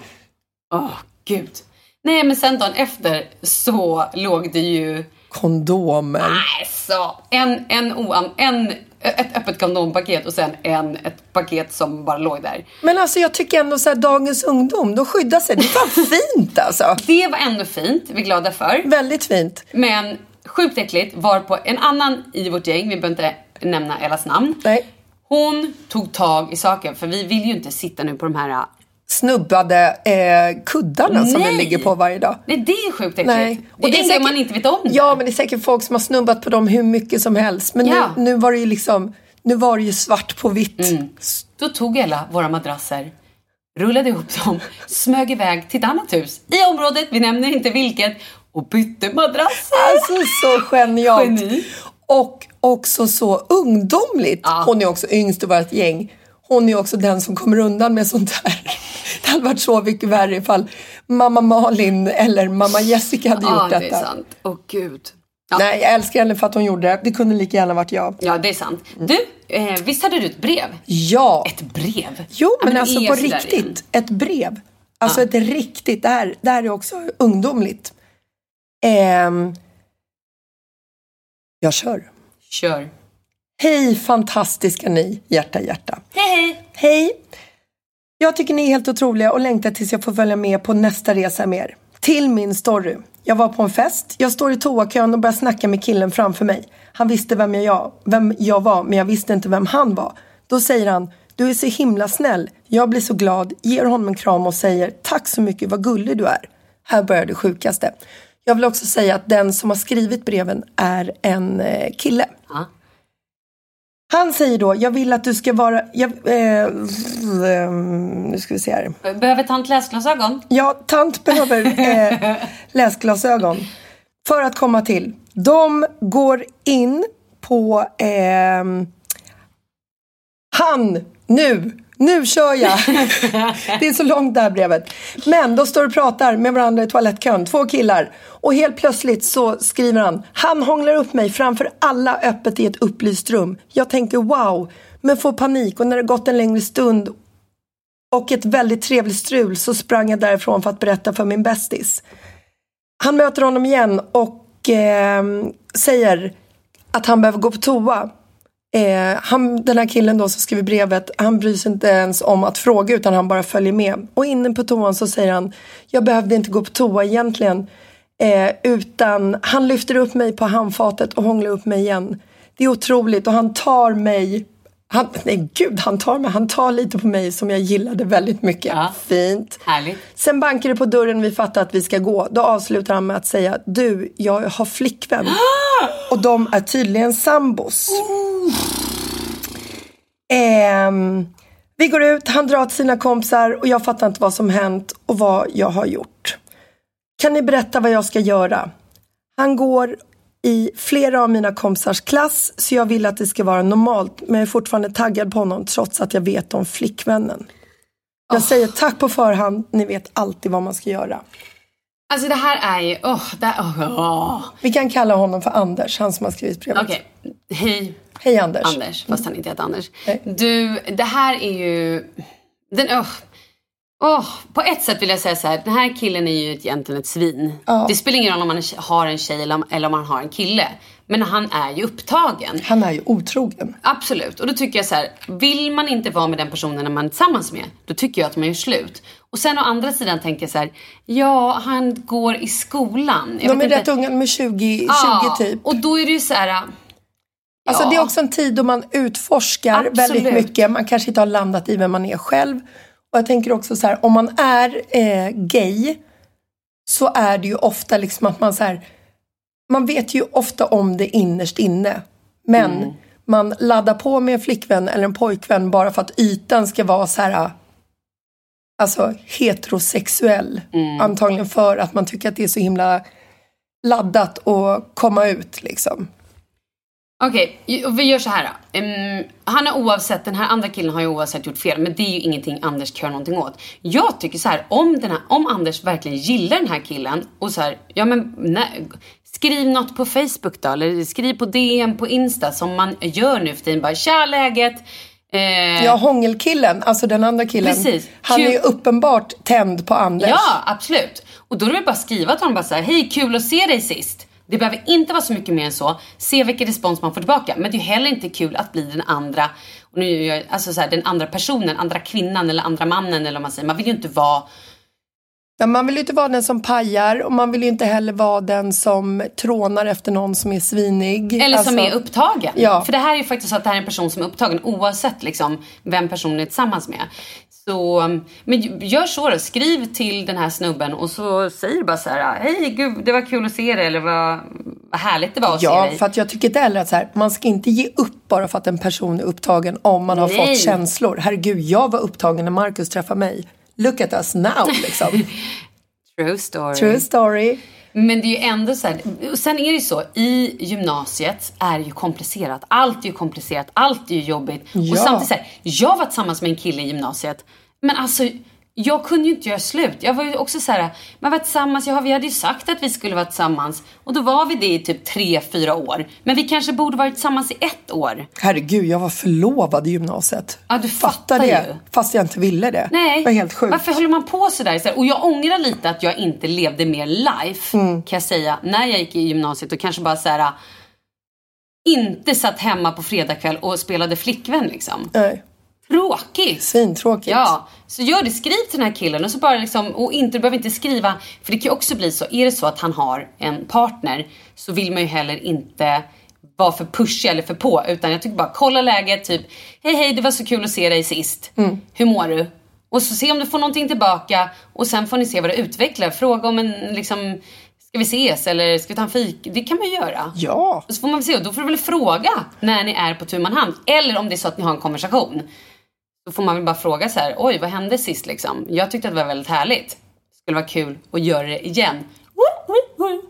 Åh, gud. Nej, men sen dagen efter så låg det ju Kondomer. alltså, en, en, oan, en, ett öppet kondompaket och sen en, ett paket som bara låg där. Men alltså jag tycker ändå så här, dagens ungdom, de skyddar sig. Det fan fint alltså. Det var ändå fint, vi är glada för. Väldigt fint. Men sjukt äckligt var på en annan i vårt gäng, vi behöver inte nämna Ellas namn. Nej. Hon tog tag i saken, för vi vill ju inte sitta nu på de här... Snubbade eh, kuddarna som vi Nej. ligger på varje dag. Nej, det är sjukt äckligt. Nej. Och det är säkert... man inte vet om det. Ja, men det är säkert folk som har snubbat på dem hur mycket som helst. Men Ja. nu, nu var det ju liksom, nu var det ju svart på vitt. Mm. Då tog Ella våra madrasser, rullade ihop dem, smög iväg till ett annat hus i området, vi nämner inte vilket, och bytte madrasser. Alltså så genialt. Geni. Och också så ungdomligt. Ja. Hon är också yngst i vårt gäng. Hon är också den som kommer undan med sånt här. Det hade varit så mycket värre ifall mamma Malin eller mamma Jessica hade gjort Ja, det detta. är sant. Åh gud. Ja. Nej, jag älskar henne för att hon gjorde det. Det kunde lika gärna varit jag. ja, det är sant. Du, eh, visst hade du ett brev? Ja. Ett brev? Jo, Ja, men, alltså på riktigt. Ett brev. Alltså ett riktigt. Det här, det här är också ungdomligt. Ehm, jag kör. Kör. Hej fantastiska ni, hjärta hjärta. Hej, hej. Hej! Jag tycker ni är helt otroliga och längtar tills jag får följa med på nästa resa med er. Till min story. Jag var på en fest. Jag står i toakön och börjar snacka med killen framför mig. Han visste vem jag, vem jag var, men jag visste inte vem han var. Då säger han, du är så himla snäll. Jag blir så glad, ger honom en kram och säger, tack så mycket, vad gullig du är. Här börjar det sjukaste. Jag vill också säga att den som har skrivit breven är en eh, kille. Han säger då, jag vill att du ska vara... Jag, eh, eh, nu ska vi se här. Behöver tant läsglasögon? Ja, tant behöver eh, läsglasögon för att komma till. De går in på... Eh, han, nu, nu kör jag. det är så långt det här brevet. Men de står och pratar med varandra i toalettkön, två killar. Och helt plötsligt så skriver han, han hånglar upp mig framför alla öppet i ett upplyst rum. Jag tänker wow, men får panik och när det gått en längre stund och ett väldigt trevligt strul så sprang jag därifrån för att berätta för min bästis. Han möter honom igen och eh, säger att han behöver gå på toa. Eh, han, den här killen då som skriver brevet, han bryr sig inte ens om att fråga utan han bara följer med. Och inne på toan så säger han, jag behövde inte gå på toa egentligen. Eh, utan han lyfter upp mig på handfatet och hånglar upp mig igen. Det är otroligt och han tar mig han, nej gud, han tar mig. Han tar lite på mig som jag gillade väldigt mycket. Ja. Fint. Härligt. Sen bankar det på dörren vi fattar att vi ska gå. Då avslutar han med att säga Du, jag har flickvän. Och de är tydligen sambos. Ehm, vi går ut, han drar till sina kompisar och jag fattar inte vad som hänt och vad jag har gjort. Kan ni berätta vad jag ska göra? Han går i flera av mina kompisars klass så jag vill att det ska vara normalt men jag är fortfarande taggad på honom trots att jag vet om flickvännen. Jag säger tack på förhand, ni vet alltid vad man ska göra. Alltså det här är ju... Åh, det här, åh, åh. Vi kan kalla honom för Anders, han som har skrivit brevet. Okej, hej Hej Anders. Anders, fast han inte heter Anders. Nej. Du, det här är ju... Den, åh. Åh, på ett sätt vill jag säga så här, den här killen är ju egentligen ett svin. Ja. Det spelar ingen roll om man har en tjej eller om, man har en kille. Men han är ju upptagen. Han är ju otrogen. Absolut. Och då tycker jag så här, vill man inte vara med den personen när man är tillsammans med, då tycker jag att man gör slut. Och sen å andra sidan tänker jag så här, ja, han går i skolan. Jag De är inte- rätt unga, de är 20, 20 Ja, typ. Och då är det ju så här... Alltså ja. det är också en tid då man utforskar Absolut. väldigt mycket. Man kanske inte har landat i vem man är själv. Och jag tänker också så här, om man är eh, gay så är det ju ofta liksom att man så här, man vet ju ofta om det innerst inne. Men Mm. man laddar på med en flickvän eller en pojkvän bara för att ytan ska vara så här alltså heterosexuell. Mm. Antagligen för att man tycker att det är så himla laddat att komma ut liksom. Okej, och vi gör så här då. Ehm, han har oavsett, den här andra killen har ju oavsett gjort fel, men det är ju ingenting Anders kan göra någonting åt. Jag tycker så här, om, den här, om Anders verkligen gillar den här killen och så här, ja men nej, skriv något på Facebook då, eller skriv på DM på Insta som man gör nu för tiden. Bara, tja läget? Eh, Ja, hångelkillen, alltså den andra killen. Precis. Han Kul. är ju uppenbart tänd på Anders. Ja, absolut. Och då är det bara att skriva till honom bara så här, hej kul att se dig sist. Det behöver inte vara så mycket mer än så. Se vilken respons man får tillbaka. Men det är ju heller inte kul att bli den andra, och nu jag, alltså så här, den andra personen, andra kvinnan eller andra mannen eller vad man säger. Man vill ju inte vara Ja, man vill ju inte vara den som pajar och man vill ju inte heller vara den som trånar efter någon som är svinig. Eller som Alltså, är upptagen. Ja. För det här är ju faktiskt så att det här är en person som är upptagen oavsett liksom vem personen är tillsammans med. Så, men gör så då. Skriv till den här snubben och så säger du bara så här. Hej gud, det var kul att se dig. Eller vad, vad härligt det var att se Ja, dig. för att jag tycker inte heller att så här, man ska inte ge upp bara för att en person är upptagen om man har Nej. fått känslor. Herregud, jag var upptagen när Marcus träffade mig. Look at us now liksom. True story. True story. Men det är ju ändå så här, sen är det ju så, i gymnasiet är det ju komplicerat. Allt är ju komplicerat, allt är ju jobbigt. Ja. Och samtidigt så här, jag var tillsammans med en kille i gymnasiet, men alltså jag kunde ju inte göra slut. Jag var ju också så här, man var tillsammans, ja, vi hade ju sagt att vi skulle vara tillsammans. Och då var vi det i typ tre, fyra år. Men vi kanske borde varit tillsammans i ett år. Herregud, jag var förlovad i gymnasiet. Ja, du Fattar fattar det. ju. Fast jag inte ville det. Nej. Det var helt sjukt. Varför håller man på sådär? Så Och jag ångrar lite att jag inte levde mer life, Mm. kan jag säga, när jag gick i gymnasiet och kanske bara så här inte satt hemma på fredagkväll och spelade flickvän liksom. Nej. Tråkigt. Svintråkigt. Ja, så gör det. Skriv till den här killen och så bara liksom, och inte, du behöver inte skriva, för det kan ju också bli så, är det så att han har en partner så vill man ju heller inte vara för pushig eller för på utan jag tycker bara kolla läget, typ hej hej det var så kul att se dig sist. Mm. Hur mår du? Och så se om du får någonting tillbaka och sen får ni se vad det utvecklar. Fråga om en liksom, ska vi ses eller ska vi ta en fik? Det kan man ju göra. Ja. Och så får man se och då får du väl fråga när ni är på tu hand. Eller om det är så att ni har en konversation. Då får man väl bara fråga så här, oj vad hände sist liksom? Jag tyckte att det var väldigt härligt. Skulle vara kul att göra det igen.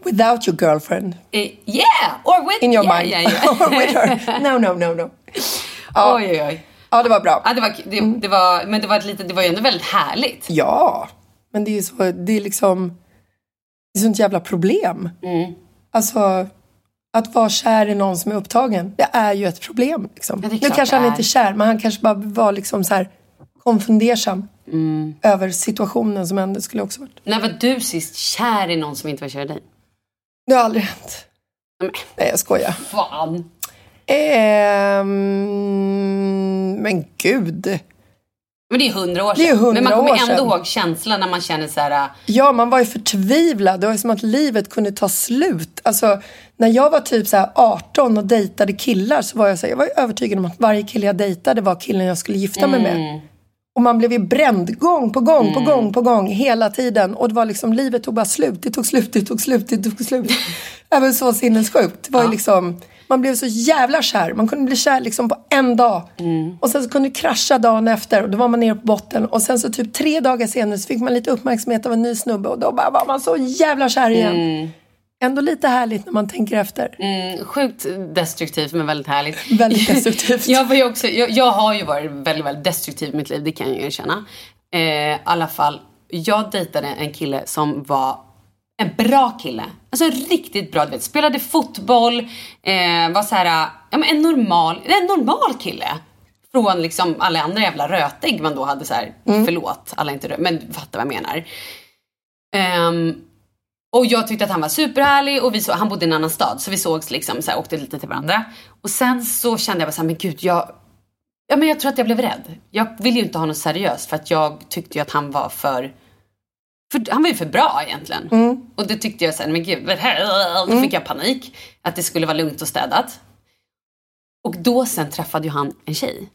Without your girlfriend. Eh, Yeah! Or with... In your yeah, mind. Yeah, yeah. Or with her. No, no, no, no. Ja. Oj, oj, oj. Ja, det var bra. Ja, det var, det, det var, men det var, ett litet, det var ju ändå väldigt härligt. Ja, men det är ju så, det är liksom, det är sånt jävla problem. Mm. Alltså, att vara kär i någon som är upptagen, det är ju ett problem. Liksom. Ja, nu kanske han är. inte är kär, men han kanske bara var liksom så här konfundersam Mm. över situationen som hände, skulle också varit. När var du sist kär i någon som inte var kär i dig? Det har aldrig hänt. Men, Nej, jag skojar. fan. Ehm, men gud. Men det är hundra år sedan. Det är 100 men man kommer ändå ihåg känslan när man känner så här. äh, Ja, man var ju förtvivlad. Det var som att livet kunde ta slut. Alltså, när jag var typ så här 18 och dejtade killar så var jag så här, jag var övertygad om att varje kille jag dejtade var killen jag skulle gifta mig Mm. med. Och man blev ju bränd gång på gång på gång på gång hela tiden. Och det var liksom, livet tog bara slut. Det tog slut, det tog slut, det tog slut. Även så sinnessjukt. Det var ju liksom, man blev så jävla kär. Man kunde bli kär liksom på en dag. Och sen så kunde det krascha dagen efter och då var man nere på botten. Och sen så typ tre dagar senare så fick man lite uppmärksamhet av en ny snubbe och då bara var man så jävla kär igen. Ändå lite härligt när man tänker efter. Mm, sjukt destruktivt men väldigt härligt. Väldigt destruktivt. jag, var ju också, jag, jag har ju varit väldigt, väldigt destruktiv i mitt liv, det kan jag ju erkänna. Eh, I alla fall, jag dejtade en kille som var en bra kille. Alltså en riktigt bra, du vet, spelade fotboll, eh, var så här, ja men en normal, en normal kille. Från liksom alla andra jävla rötägg man då hade så här, förlåt, alla inte rö- men du fattar vad jag menar. Ehm, och jag tyckte att han var superhärlig och vi så, han bodde i en annan stad så vi sågs liksom så här, åkte lite till varandra. Och sen så kände jag bara så här, men gud jag, ja men jag tror att jag blev rädd. Jag ville ju inte ha något seriöst för att jag tyckte ju att han var för, för han var ju för bra egentligen. Och det tyckte jag sen, men gud, då fick jag panik. Att det skulle vara lugnt och städat. Och då sen träffade ju han en tjej.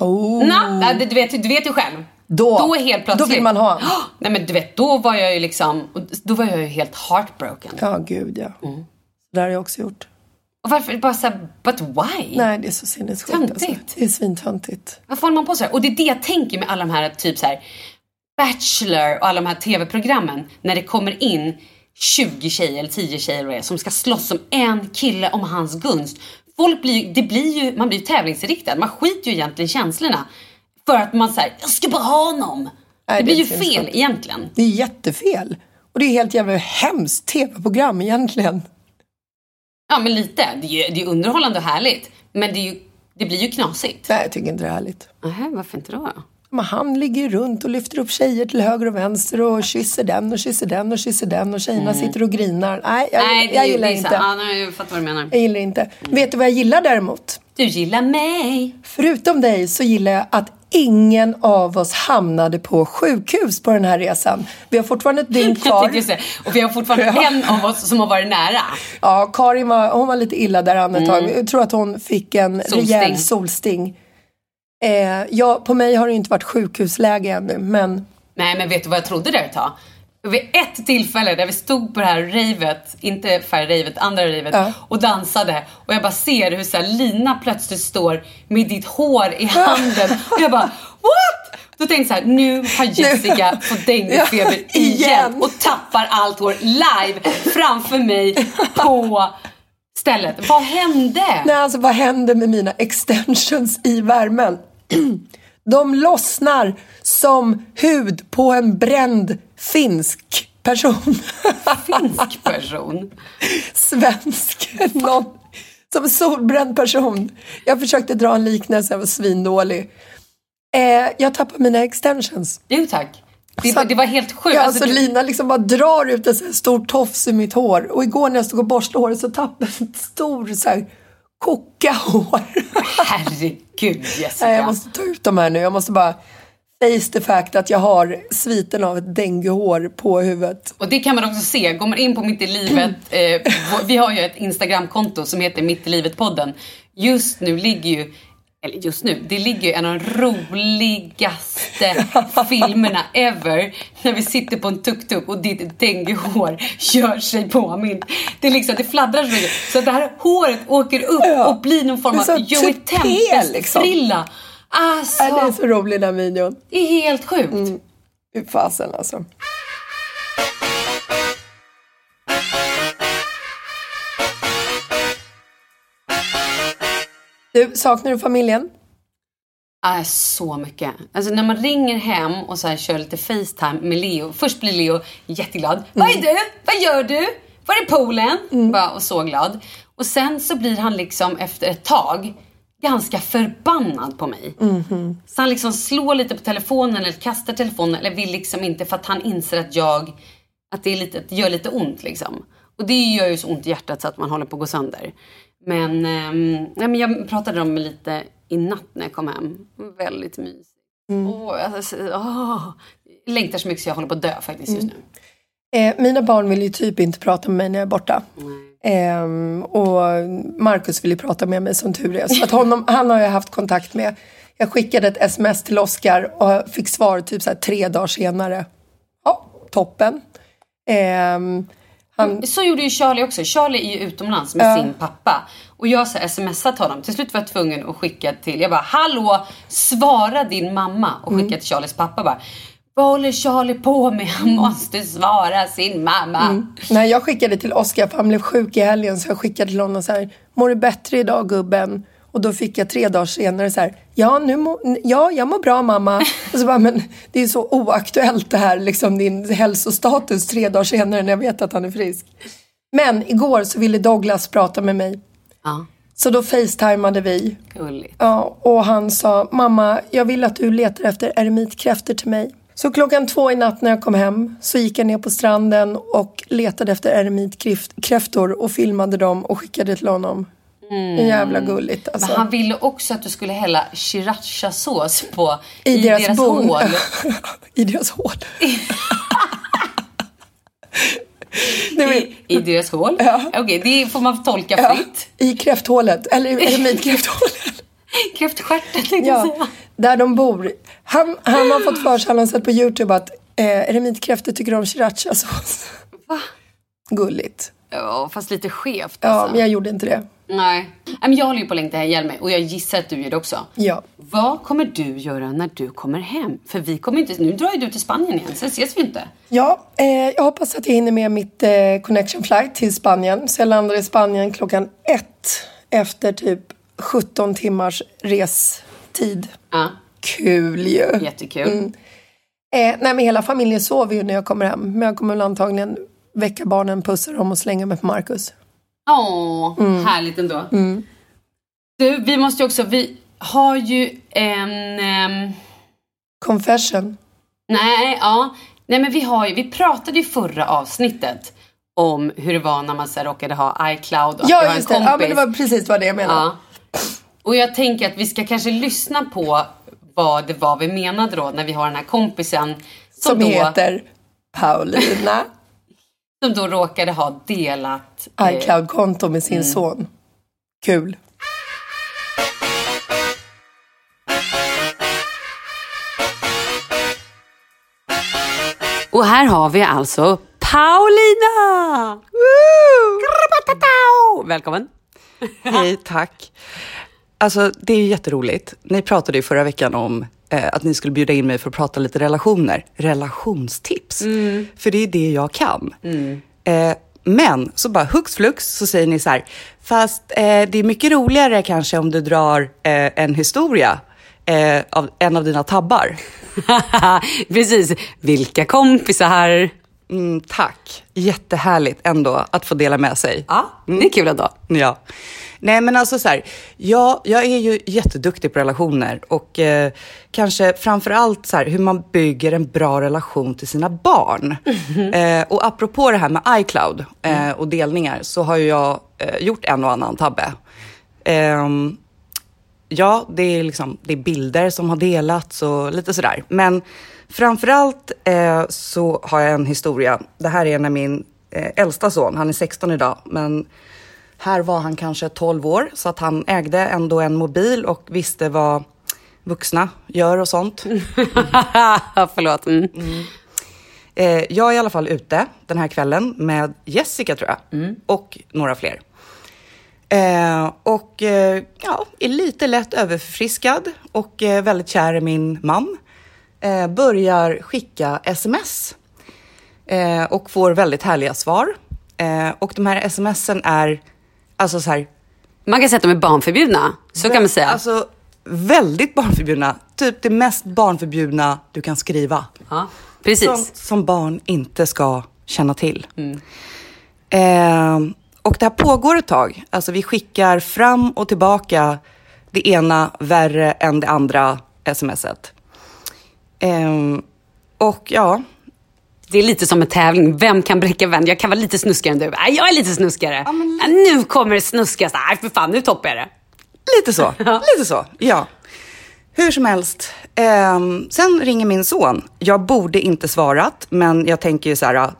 Oh. Nå, du, vet, du vet ju själv. Då, Då helt plötsligt. då vill man ha. Oh, Nej men du vet, då var jag ju liksom, då var jag ju helt heartbroken. Ja, gud ja. Mm. Det har jag också gjort. Och varför, bara såhär, but why? Nej, det är så sinnessjukt. Alltså. Det är svintöntigt. Varför håller man på så här? Och det är det jag tänker med alla de här typ så här Bachelor och alla de här tv-programmen. När det kommer in 20 tjejer eller 10 tjejer det som ska slåss om en kille om hans gunst. Folk blir det blir ju, man blir ju tävlingsinriktad. Man skiter ju egentligen känslorna. För att man säger, jag ska bara ha honom. Nej, det blir ju fel sinnessjukt. egentligen. Det är jättefel. Och det är helt jävla hemskt tv-program egentligen. Ja men lite. Det är ju det är underhållande och härligt. Men det, är ju, det blir ju knasigt. Nej, jag tycker inte det är härligt. Nähä, varför inte då? Men han ligger runt och lyfter upp tjejer till höger och vänster och kysser den och kysser den och kysser den och tjejerna sitter och grinar. Nej, jag, Mm. Nej, det, jag gillar det inte. Ja, jag fattar vad du menar. Jag gillar inte. Vet du vad jag gillar däremot? Du gillar mig. Förutom dig så gillar jag att ingen av oss hamnade på sjukhus på den här resan. Vi har fortfarande ett dygn kvar. och vi har fortfarande Ja. en av oss som har varit nära. Ja, Karin var, hon var lite illa däran ett tag. Jag tror att hon fick en Mm. Solsting. rejäl solsting. Eh, ja, på mig har det inte varit sjukhusläge ännu, men Nej men vet du vad jag trodde där ett tag? Vid ett tillfälle där vi stod på det här ravet, inte färgravet, andra ravet Ja. och dansade och jag bara ser hur så här, Lina plötsligt står med ditt hår i handen och jag bara what? Då tänkte jag så här, nu har Jessica fått denguefeber Ja, igen. igen. och tappar allt hår live framför mig på stället. Vad hände? nej, alltså, vad händer med mina extensions i värmen? De lossnar som hud på en bränd finsk person. Finsk person. Svensk. Någon, som solbränd person. Jag försökte dra en liknelse, jag var svindålig. Eh, jag tappar mina extensions. Jo tack. Det, Så- det var helt sjukt. Ja, Alltså, alltså, det- Lina liksom bara drar ut en sån här stor tofs i mitt hår. Och igår när jag stod och borstade håret så tappade jag en stor så här, koka hår. Herregud Jessica. Jag måste ta ut dem här nu. Jag måste bara face the fact att jag har sviten av ett denguehår på huvudet. Och det kan man också se. Går man in på Mitt i livet. Eh, vi har ju ett Instagramkonto som heter Mitt i livet-podden. Just nu ligger ju eller just nu, det ligger ju en av de roligaste filmerna ever. När vi sitter på en tuk-tuk och ditt denguehår gör sig påmind. Det, är liksom, det fladdrar så mycket. Så att det här håret åker upp och blir någon form av Joey Tempest-frilla. liksom. Alltså, Äh, det är så rolig den videon. det är helt sjukt. Fy fasen alltså. Du, saknar du familjen? Äh, så mycket. Alltså när man ringer hem och så här kör lite Facetime med Leo. Först blir Leo jätteglad. Vad är du? Vad gör du? Var är poolen? Bara, och så glad. Och sen så blir han liksom efter ett tag ganska förbannad på mig. Så han liksom slår lite på telefonen eller kastar telefonen eller vill liksom inte för att han inser att jag, att det, är lite, att det gör lite ont liksom. Och det gör ju så ont i hjärtat så att man håller på att gå sönder. Men, nej, men jag pratade om lite i natt när jag kom hem. Väldigt mysigt. Åh, alltså, åh. Jag längtar så mycket så jag håller på att dö faktiskt just nu. Eh, mina barn vill ju typ inte prata med mig när jag är borta. Ehm, och Marcus vill ju prata med mig som tur är. Så att honom, han har jag haft kontakt med. Jag skickade ett sms till Oscar och fick svar typ så tre dagar senare. Ja, toppen. Ehm, han, Så gjorde ju Charlie också. Charlie är ju utomlands med sin pappa. Och jag så smsat honom. Till slut var jag tvungen att skicka till, jag bara hallå, svara din mamma. Och skicka till Charlies pappa bara. Vad håller Charlie på med? Han måste svara sin mamma. när jag skickade till Oscar, för han blev sjuk i helgen, så jag skickade till honom så här, mår du bättre idag gubben? Och då fick jag tre dagar senare så här, ja, nu må, ja jag mår bra mamma. Och så bara, men det är så oaktuellt det här, liksom din hälsostatus tre dagar senare när jag vet att han är frisk. Men igår så ville Douglas prata med mig. Ja, Så då facetimade vi. gulligt. Ja, och han sa, mamma, jag vill att du letar efter eremitkräftor till mig. Så klockan två i natt när jag kom hem så gick jag ner på stranden och letade efter eremitkräftor och filmade dem och skickade till honom. Mm. Jävla gulligt alltså. Men han ville också att du skulle hälla srirachasås på I, deras, bon. hål. I deras hål. I, I deras hål? Ja. Okej, det får man tolka ja, fritt. I kräfthålet, eller eremitkräfthålet. Kräftstjärten tänkte jag Ja, säga. där de bor. Han, han har fått för sig, han har sett på Youtube att eh, eremitkräftor tycker om srirachasås. Va? Gulligt. Ja, fast lite skevt Ja, alltså. men jag gjorde inte det. Nej. Men jag håller ju på att längta hem mig och jag gissar att du gör det också. Ja. Vad kommer du göra när du kommer hem? För vi kommer inte, nu drar ju du till Spanien igen, sen ses vi inte. Ja, eh, jag hoppas att jag hinner med mitt eh, connection flight till Spanien. Så jag landar i Spanien klockan ett efter typ 17 timmars restid. Ja, Kul ju! jättekul. Eh, nej, men hela familjen sover ju när jag kommer hem. Men jag kommer väl antagligen väcka barnen, pussa dem och slänga mig på Marcus. Åh, härligt ändå. Du, vi måste ju också, vi har ju en... ehm, Confession. nej, ja. Nej men vi har ju, vi pratade ju förra avsnittet om hur det var när man så här, råkade ha iCloud och att jag Ja, har just en det. kompis. Ja, men det var precis vad det jag menade. Ja. Och jag tänker att vi ska kanske lyssna på vad det var vi menade då när vi har den här kompisen som, Som då, heter Paulina. Som då råkade ha delat eh, iCloud-konto med sin son. Kul. Och här har vi alltså Paulina! Woo! Välkommen! Hej, tack. Alltså, det är jätteroligt. Ni pratade ju förra veckan om att ni skulle bjuda in mig för att prata lite relationer. Relationstips. För det är det jag kan. Eh, men så bara hux flux så säger ni så här, fast eh, det är mycket roligare kanske om du drar eh, en historia eh, av en av dina tabbar. Precis, vilka kompisar! Mm, tack, jättehärligt ändå att få dela med sig. Ja, det är kul ändå. Ja. Nej men alltså så här, ja, jag är ju jätteduktig på relationer och eh, kanske framför allt så här, hur man bygger en bra relation till sina barn. Eh, och apropå det här med iCloud eh, och delningar så har ju jag eh, gjort en och annan tabbe. Ehm, ja, det är, liksom, det är bilder som har delats och lite sådär. Men framförallt eh, så har jag en historia. Det här är när min eh, äldsta son, han är 16 idag, men här var han kanske 12 år, så att han ägde ändå en mobil och visste vad vuxna gör och sånt. Förlåt. Mm. Eh, jag är i alla fall ute den här kvällen med Jessica tror jag, och några fler. Eh, och eh, ja, är lite lätt överförfriskad och eh, väldigt kär i min man. Eh, börjar skicka sms eh, och får väldigt härliga svar. Eh, och de här smsen är alltså så här, Man kan säga att de är barnförbjudna. Så kan man säga. Alltså väldigt barnförbjudna. Typ det mest barnförbjudna du kan skriva. ja, precis. Som, som barn inte ska känna till. Eh, och det här pågår ett tag. Alltså vi skickar fram och tillbaka det ena värre än det andra smset. Eh, och ja, Det är lite som en tävling. Vem kan bräcka vem? Jag kan vara lite snuskigare än du. Nej, jag är lite snuskigare. Ja, men Ja, nu kommer det snuskigaste. Nej, för fan, nu toppar jag det. Lite så. Lite så, ja. Hur som helst. ehm, sen ringer min son. Jag borde inte svarat, men jag tänker ju så här,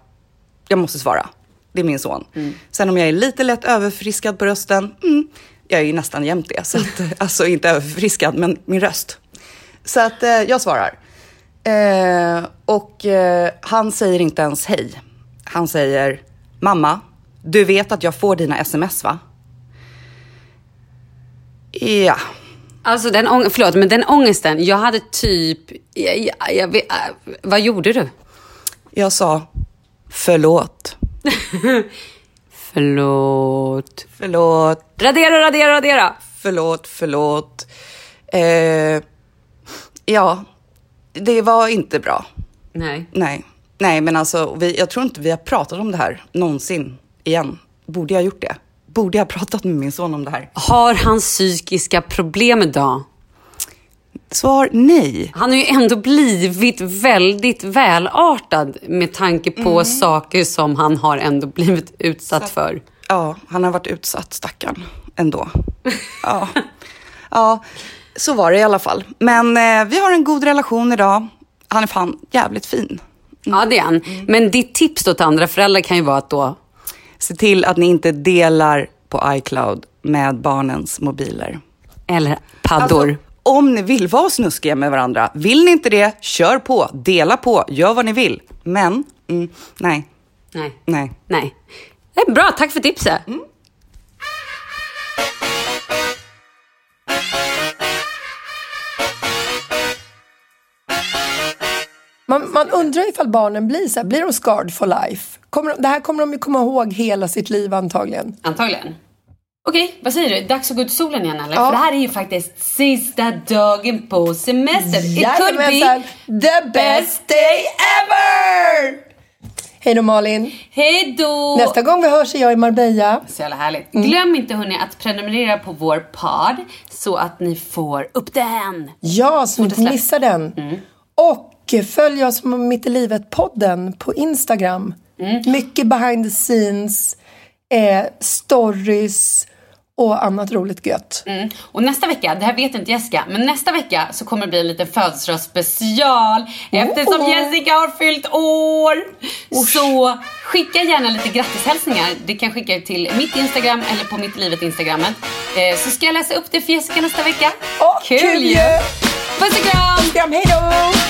jag måste svara. Det är min son. Sen om jag är lite lätt överförfriskad på rösten, mm, jag är ju nästan jämt det. Så att, alltså inte överförfriskad, men min röst. Så att eh, jag svarar. Eh, och eh, han säger inte ens hej. Han säger, mamma, du vet att jag får dina sms va? Ja. Alltså den ång- förlåt, men den ångesten. Jag hade typ... Jag, jag, jag äh, vad gjorde du? Jag sa förlåt. Förlåt. Förlåt, Radera, radera, radera. förlåt, förlåt. Eh, ja, det var inte bra. Nej. Nej, nej men alltså vi, jag tror inte vi har pratat om det här någonsin igen. Borde jag ha gjort det? Borde jag ha pratat med min son om det här? Har han psykiska problem idag? Svar nej. Han har ju ändå blivit väldigt välartad med tanke på saker som han har ändå blivit utsatt för. Ja, han har varit utsatt, stackarn. Ändå. Ja. ja, så var det i alla fall. Men eh, vi har en god relation idag. Han är fan jävligt fin. Ja, det är han. Men ditt tips då till andra föräldrar kan ju vara att då... Se till att ni inte delar på iCloud med barnens mobiler. Eller paddor. Alltså, om ni vill vara snuskiga med varandra, vill ni inte det, kör på, dela på, gör vad ni vill. Men, mm, nej, Nej. nej. Nej. Det är bra, tack för tipset. Man, man undrar ifall barnen blir så här, blir de scarred for life? Kommer de, det här kommer de ju komma ihåg hela sitt liv antagligen. Antagligen. Okej, vad säger du? Dags att gå ut i solen igen eller? Ja. För det här är ju faktiskt sista dagen på semester. It could be... The best day ever! Hej då Malin. Hej då! Nästa gång vi hörs är jag i Marbella. Så jävla härligt. Glöm inte hörni att prenumerera på vår podd så att ni får upp den. Ja, så ni inte missar den. Och följ oss på Mitt i livet-podden på Instagram. Mycket behind the scenes, eh, stories och annat roligt gött. Mm. Och nästa vecka, det här vet inte Jessica, men nästa vecka så kommer det bli en liten födelsedagsspecial eftersom Oh. Jessica har fyllt år. Så skicka gärna lite grattishälsningar. Det kan skicka till mitt Instagram eller på mitt livet Instagrammet. Eh, så ska jag läsa upp det för Jessica nästa vecka. Åh, kul ju! Puss och kram! Kram, hej då! Imagine